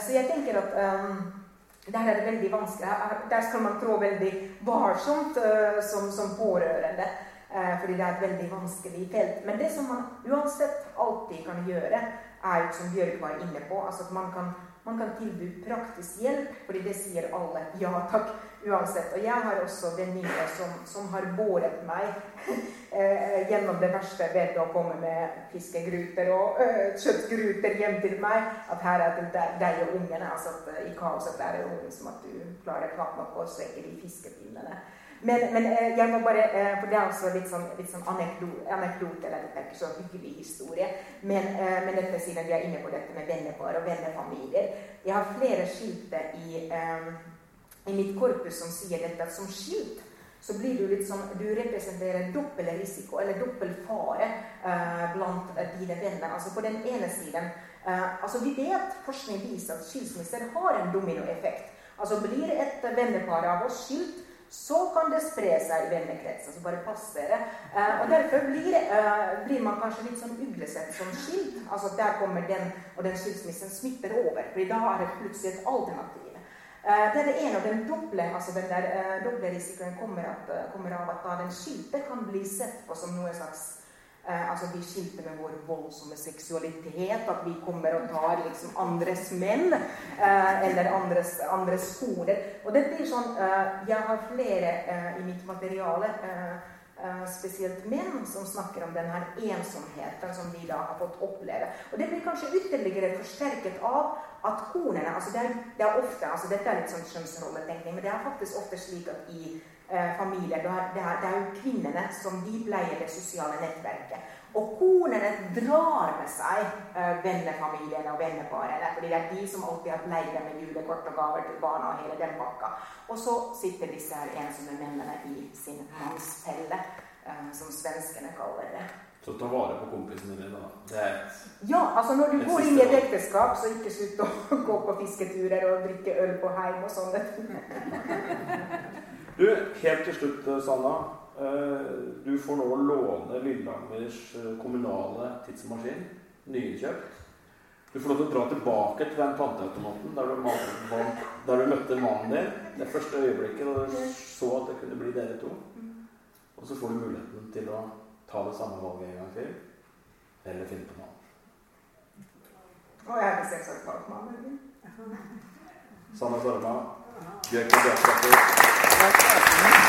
så jeg tenker at der er det veldig vanskelig. Der skal man trå veldig varsomt som, som, pårørende. Fordi det er et veldig vanskelig felt. Men det som man uansett alltid kan gjøre, er jo som Bjørg var inne på, altså at man kan, man kan tilby praktisk hjelp. fordi det sier alle ja takk uansett. Og jeg har også venninner som, som har båret meg eh, gjennom det verste ved å komme med fiskegruter og øh, kjøttgruter hjem til meg. At her er det deg og ungene. altså at I kaoset er det ungen som at du klarer knapt nok å svekke de fiskepinnene. Men, men eh, jeg må bare, eh, for det er også litt sånn, litt sånn anekdote, anekdote, eller det er ikke så hyggelig historie. Men, eh, men dette siden vi er inne på dette med vennepar og vennefamilier. Jeg har flere skilte i i mitt korpus som sier dette, at som skilt så blir du litt sånn Du representerer dobbel risiko, eller dobbel fare, blant dine venner. Altså på den ene siden altså Vi vet, forskning viser at skilsmisser har en dominoeffekt. Altså Blir et vennepar av oss skilt, så kan det spre seg i vennekretsen. Så bare pass dere. Eh, og Derfor blir, eh, blir, man kanskje litt sånn uglesett som skilt. Altså Der kommer den og den skilsmissen smitter over. for da er det plutselig et alternativ. Eh, det er det ene, og den doble, altså den der, uh, doble risikoen kommer, at, uh, kommer, av at da den skilte kan bli sett på som noe slags uh, Altså vi skilte med vår voldsomme seksualitet, at vi kommer og tar liksom andres menn eller andres, andres koner. Og det blir sånn Jeg har flere i mitt materiale Eh, spesielt menn som snakker om denne ensomheten som de da har fått oppleve. Og Det blir kanskje ytterligere forsterket av at konene altså det, er, det er ofte, altså Dette er litt sånn kjønnsrolletenkning, men det er faktisk ofte slik at i eh, familier det er, det, jo kvinnene som de pleier det sosiale nettverket. Og konene drar med seg uh, vennefamiliene og venneparene. fordi det er de som alltid har pleid med julekort og gaver til barna og hele den pakka. Og så sitter disse her ensomme mennene i sin mannsfelle, uh, som svenskene kaller det. Så ta vare på kompisene dine, da. Det ja, altså når du går inn i et ekteskap, så ikke slutt å gå på fisketurer og drikke øl på heim og sånn. Du, helt til slutt, Sanna. Eh, du får nå låne Lillemers eh, kommunale tidsmaskin. Nyinnkjøpt. Du får lov til å dra tilbake til den panteautomaten der der du møtte mannen din. Det første øyeblikket da du så at det kunne bli dere to. Og så får du muligheten til å ta det samme valget en gang til, eller finne på noe annet. Og jeg har selvsagt valgt meg. Sanna Sarma, Bjørk og Bjørk.